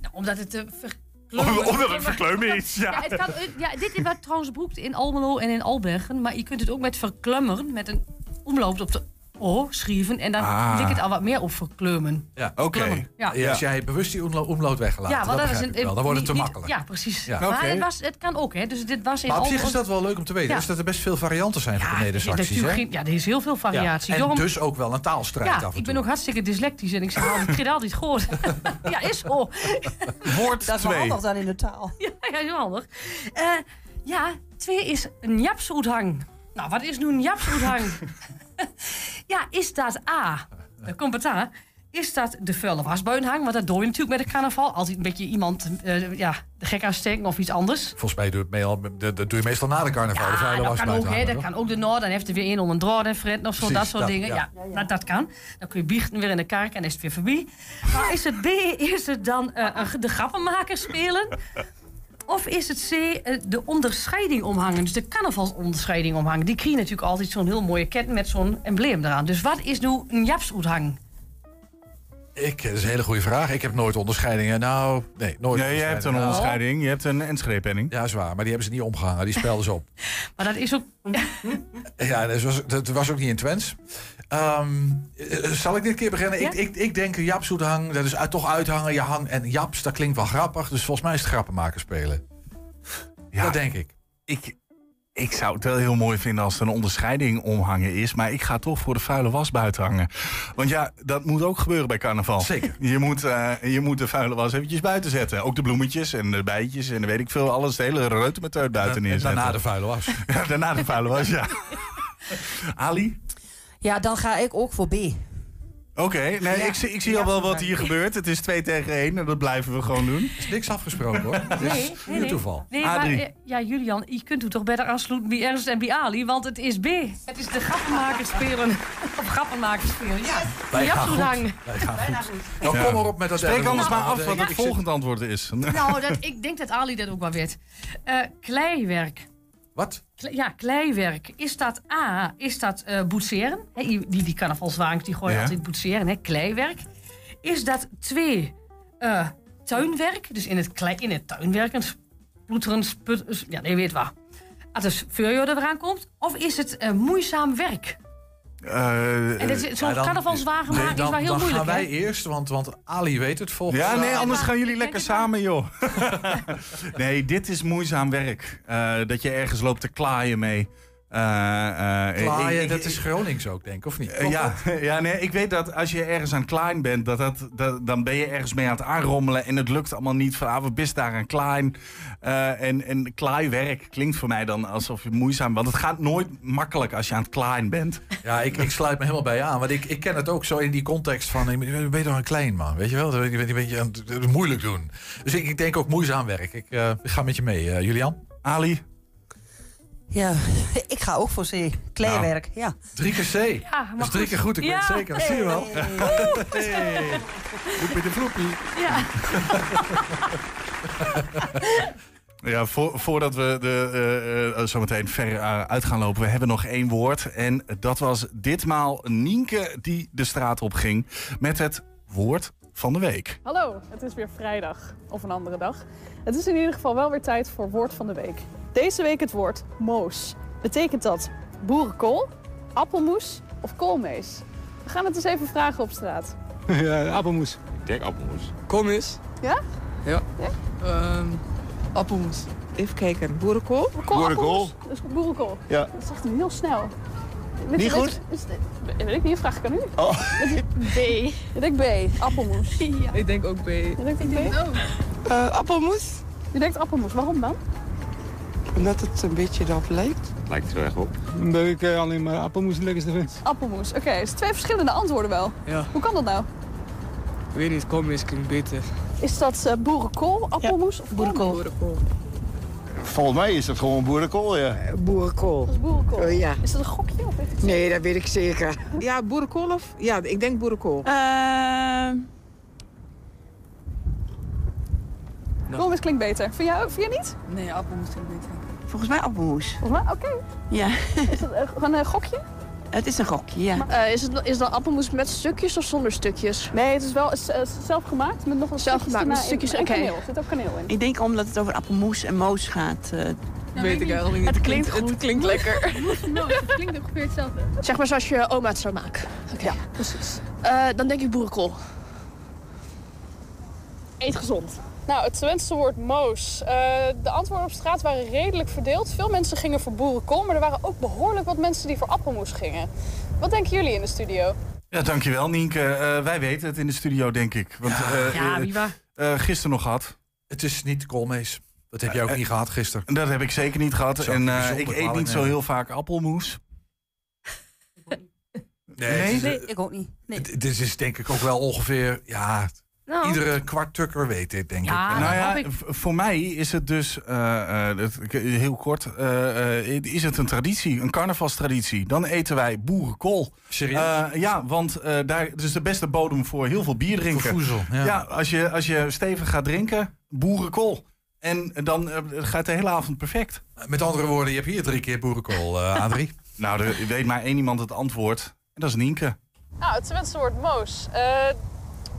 J: Nou, omdat het te verkleumen...
B: Omdat het verkleumen is, ja.
J: Ja, het kan, ja, dit werd trouwens broekt in Almelo en in Albergen. Maar je kunt het ook met verklummeren, met een omloop op de O schrijven. En dan
B: Ah.
J: ligt het al wat meer op verkleumen.
C: Ja.
B: Oké.
J: Ja.
C: Jij bewust die omlo- omloop weggelaten,
J: Ja,
C: dat,
J: want dat is een,
C: ik wel. Dan wordt het te
J: niet-
C: makkelijk.
J: Ja, precies.
C: Ja.
J: Maar het, was, het kan ook, hè. Dus dit was in
C: Maar op zich is dat wel leuk om te weten.
J: Ja.
C: Dus dat er best veel varianten zijn van
J: Ja,
C: de
J: er is
C: hè?
J: geen- ja, er is heel veel variatie.
C: En
J: Daarom-
C: dus ook wel een taalstrijd af
J: ja,
C: en toe.
J: ik ben ook hartstikke dyslectisch en ik zeg altijd, ik altijd goed. ja, is zo.
B: Woord
K: Dat is wel
B: 2.
K: handig dan in de taal.
J: Ja, ja, heel handig. Eh, ja, twee is een japsoethang. Nou, wat is nu een japsoethang? ja, is dat A? Daar komt het aan. Is dat de vuile wasbuitenhang? Want dat doe je natuurlijk met de carnaval. Altijd een beetje iemand eh, ja, de gek aansteken of iets anders.
C: Volgens mij doe je, het mee al, dat doe je meestal na de carnaval. de vuile
J: dat kan ook.
C: hangen,
J: dat kan ook de Noord. Dan heeft er weer een om een draad en fret of zo.
C: Precies,
J: dat soort
C: dat,
J: dingen.
C: ja.
J: Ja, Dat, dat kan. Dan kun je biechten weer in de kerk en dan is het weer voorbij. Maar is het B, is het dan eh, de grappenmaker spelen? Of is het C, eh, de onderscheiding omhangen? Dus de carnavalsonderscheiding omhangen. Die krijgen natuurlijk altijd zo'n heel mooie ketten met zo'n embleem eraan. Dus wat is nu een japsoethang?
C: Ik, dat is een hele goede vraag. Ik heb nooit onderscheidingen. Nou, nee, nooit
B: Nee, je hebt een onderscheiding. Je hebt een Enschede-penning.
C: Ja, is waar. Maar die hebben ze niet omgehangen. Die spelden ze op.
J: Maar dat is ook...
C: Ja, dat was, dat was ook niet in Twents. Ehm, eh, zal ik dit keer beginnen?
J: Ja?
C: Ik, ik, ik denk een japsoethang. Dat is uit, toch uithangen. Je hang en japs, dat klinkt wel grappig. Dus volgens mij is het grappenmaken spelen.
B: Ja,
C: Dat denk ik.
B: ik, ik zou het wel heel mooi vinden als er een onderscheiding omhangen is. Maar ik ga toch voor de vuile was buiten hangen. Want ja, dat moet ook gebeuren bij carnaval.
C: Zeker.
B: Je moet, eh, je moet de vuile was eventjes buiten zetten. Ook de bloemetjes en de bijtjes en weet ik veel. Alles, de hele reutemeteut buiten
C: En
B: neerzetten.
C: daarna de vuile was.
B: Ja, daarna de vuile was, ja. Ali?
K: Ja, dan ga ik ook voor B.
B: Oké, nee,
I: Ja,
B: ik, zie- ik zie
I: ja,
B: al wel wat hier gebeurt. Het is 2 tegen 1 en dat blijven we gewoon doen.
C: Er is niks afgesproken hoor. Het is
J: Nee, nee, nee.
C: toeval.
J: Nee, maar eh, ja, Julian, je kunt u toch beter aansluiten bij Ernst en bij Ali, want het is B. Het is de grappenmakers spelen. Of grappenmakers spelen, ja.
C: Wij
J: Die
C: gaan goed. Wij gaan
I: Bijna
C: goed.
I: goed.
C: Nou, kom maar op met dat
B: Spreek anders maar af
C: Want,
B: wat het volgende antwoord is.
J: Nou, dat, ik denk dat Ali dat ook wel weet. Eh, kleiwerk.
C: Wat?
J: Kle- ja, kleiwerk. Is dat A, is dat eh boetseren? Hè, die, die, carnavalswagens die gooien
B: Ja.
J: altijd boetseren, hè, kleiwerk. Is dat twee, eh, tuinwerk? Dus in het, klei, in het tuinwerk, een sput, ja, nee, weet wat. Als het vuurjood er aan komt. Of is het eh, moeizaam werk?
B: Eh,
J: En dit is- zo'n
C: Ja, dan-
J: carnavalswagen
C: Nee,
J: maken
C: dan,
J: is wel heel
C: dan
J: moeilijk,
C: gaan wij
J: hè?
C: eerst, want, want Ali weet het volgens
B: ja, nee,
C: mij.
B: anders gaan jullie lekker samen, joh. nee, dit is moeizaam werk. Eh, dat je ergens loopt te klaaien mee. Eh, eh,
C: Klaaien,
B: ik- ik-
C: dat is Gronings ook, denk ik, of niet?
B: Eh, ja, ja nee, ik weet dat als je ergens aan het klein bent, dat dat, dat, dan ben je ergens mee aan het aanrommelen en het lukt allemaal niet. Van, ah, we best daar aan klein. En, en klaaiwerk klinkt voor mij dan alsof je moeizaam... Want het gaat nooit makkelijk als je aan het klein bent.
C: Ja, ik, ik sluit me helemaal bij je aan. Want ik, ik ken het ook zo in die context van... Ben je toch een klein man, weet je wel? Je bent een beetje aan het moeilijk doen. Dus ik, ik denk ook moeizaam werk. Ik, ik ga met je mee, Julian.
B: Ali?
K: Ja, ik ga ook voor C. Kleiwerk, ja.
C: Drie keer C.
J: Ja,
C: Dat is drie keer goed, ik weet het zeker. Dat zie je wel. Hey. De vloepie.
J: Ja.
B: Ja, voor, voordat we de, eh, eh, zo meteen ver eh, uit gaan lopen, we hebben nog één woord. En dat was ditmaal Nienke die de straat op ging met het woord van de week.
L: Hallo, het is weer vrijdag of een andere dag. Het is in ieder geval wel weer tijd voor woord van de week. Deze week het woord moos. Betekent dat boerenkool, appelmoes of koolmees? We gaan het eens even vragen op straat.
M: Ja, appelmoes.
N: Ik denk appelmoes.
M: Koolmis.
L: Ja?
M: Ja. Ehm, appelmoes. Even kijken. Boerenkool?
L: Kool,
N: Boerenkool?
L: appelmoes? Dus boerenkool.
N: Ja.
L: Dat is echt heel snel.
N: Niet goed?
L: Weet, is het- weet ik niet, vraag ik aan u.
N: Oh.
L: B. Ik denk B, appelmoes. Ja.
M: Ik denk ook B.
L: Denkt ook B?
M: Eh, appelmoes?
L: Je denkt appelmoes, waarom dan?
M: Omdat het een beetje erop lijkt.
N: Lijkt er echt op.
M: Omdat ik eh, alleen maar appelmoes het lekkerste vind.
L: Appelmoes. Oké, het zijn twee verschillende antwoorden wel.
M: Ja.
L: Hoe kan dat nou?
M: Ik weet niet, koolmis klinkt beter.
L: Is dat eh, boerenkool, appelmoes of boerenkool?
M: Boerenkool.
N: Volgens mij is het gewoon boerenkool, ja.
O: Boerenkool.
L: Dat is boerenkool.
O: Eh, ja.
L: Is dat een gokje of weet ik
O: Nee, dat weet ik zeker.
M: Ja, boerenkool of? Ja, ik denk boerenkool.
L: Ehm Koolmis klinkt beter. Vind jij, vind jij niet?
M: Nee, appelmoes klinkt beter.
O: Volgens mij appelmoes.
L: Volgens mij, oké.
O: Ja,
L: Is dat eh, gewoon een gokje?
O: het is een gokje, ja.
P: Eh, is, het, is dan appelmoes met stukjes of zonder stukjes?
L: Nee, het is wel het is, eh, zelf gemaakt met nog een
P: Zelf gemaakt met stukjes,
L: en kaneel. Er zit ook kaneel in.
O: Ik denk omdat het over appelmoes en moos gaat. eh,
M: weet ik eigenlijk niet.
P: Het klinkt
M: Het
P: goed.
M: klinkt lekker.
L: het klinkt ongeveer hetzelfde.
P: Zeg maar zoals je oma het zou maken. Oké.
L: Ja, precies.
P: Eh, dan denk ik boerenkool.
L: Eet gezond. Nou, het Twentse woord moos. Eh, de antwoorden op straat waren redelijk verdeeld. Veel mensen gingen voor boerenkool, maar er waren ook behoorlijk wat mensen die voor appelmoes gingen. Wat denken jullie in de studio?
B: Ja, dankjewel Nienke. Eh, wij weten het in de studio, denk ik. Want eh,
J: Ja,
B: eh,
J: wie waar?
B: gisteren nog gehad.
C: Het is niet koolmees. Dat heb jij ook niet gehad gisteren.
B: Dat heb ik zeker niet gehad. En eh, ik eet niet zo heel vaak appelmoes.
C: Nee,
K: Nee, ik ook niet. Nee.
C: het- Dit is denk ik ook wel ongeveer... Ja,
J: Nou,
C: iedere kwart tukker weet dit, denk
J: Ja,
C: ik.
B: nou ja,
J: ik.
B: voor mij is het dus, eh, eh, heel kort, eh, is het een traditie, een carnavalstraditie. Dan eten wij boerenkool.
C: Serieus?
B: Eh, ja, want eh, daar het is de beste bodem voor heel veel bier drinken.
C: Voor voedsel, ja.
B: Ja, als, je, als je stevig gaat drinken, boerenkool. En dan gaat de hele avond perfect.
C: Met andere woorden, je hebt hier drie keer boerenkool, Adrie.
B: Nou, er weet maar één iemand het antwoord. En dat is Nienke.
L: Nou, het Twentse woord moos.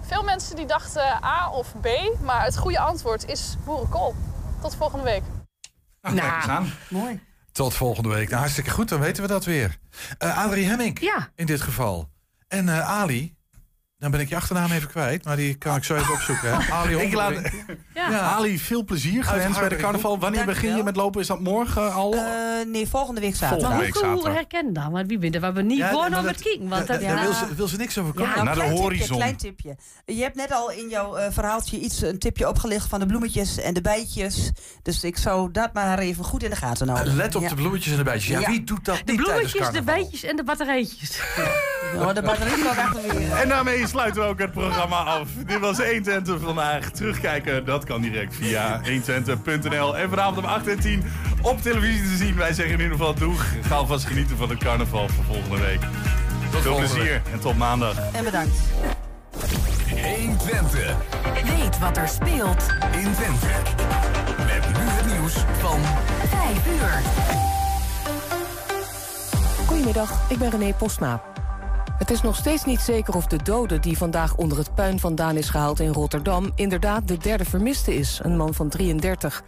L: Veel mensen die dachten A of B, maar het goede antwoord is boerenkool. Tot volgende week.
B: Nou, aan.
I: Mooi.
C: Tot volgende week. Nou, hartstikke goed, dan weten we dat weer. Eh Adrie Hemming
J: Ja.
C: in dit geval. En eh, Ali, Dan ben ik je achternaam even kwijt, maar die kan ik zo even opzoeken. Hè? Ali
B: Ik laat-
C: Honderbrink.
B: Ja. Ali, veel plezier gewenst bij de carnaval. Wanneer begin je met lopen? Is dat morgen al?
K: Eh, nee, volgende week zaterdag.
B: Volgende week
J: Hoe herkennen dan? Want wie bent er? We niet
K: Ja,
J: gewoon met kijken. Want dat,
C: Daar wil ze, wil ze niks over komen.
K: Nou,
B: Naar de
K: klein tipje,
B: horizon.
K: klein tipje. Je hebt net al in jouw eh, verhaaltje iets, een tipje opgelicht van de bloemetjes en de bijtjes. Dus ik zou dat maar even goed in de gaten houden.
C: Let op
K: Ja.
C: de bloemetjes en de bijtjes. Ja,
K: Ja.
C: wie doet dat
J: de
C: niet tijdens
J: bloemetjes, de bijtjes en de batterijtjes.
K: De weer.
B: En daarmee sluiten we ook het programma af. Dit was 120 vandaag. Terugkijken, dat kan direct via 120.nl. En vanavond om 8 en 10 op televisie te zien. Wij zeggen in ieder geval doeg. Ga alvast genieten van het carnaval voor volgende week. Veel
C: volgende
B: plezier en tot maandag.
K: En bedankt.
Q: 120
D: Weet wat er speelt
Q: in Twente. Met nu het nieuws van
D: 5 uur.
R: Goedemiddag, ik ben René Postma. Het is nog steeds niet zeker of de dode die vandaag onder het puin vandaan is gehaald in Rotterdam inderdaad de derde vermiste is, een man van 33.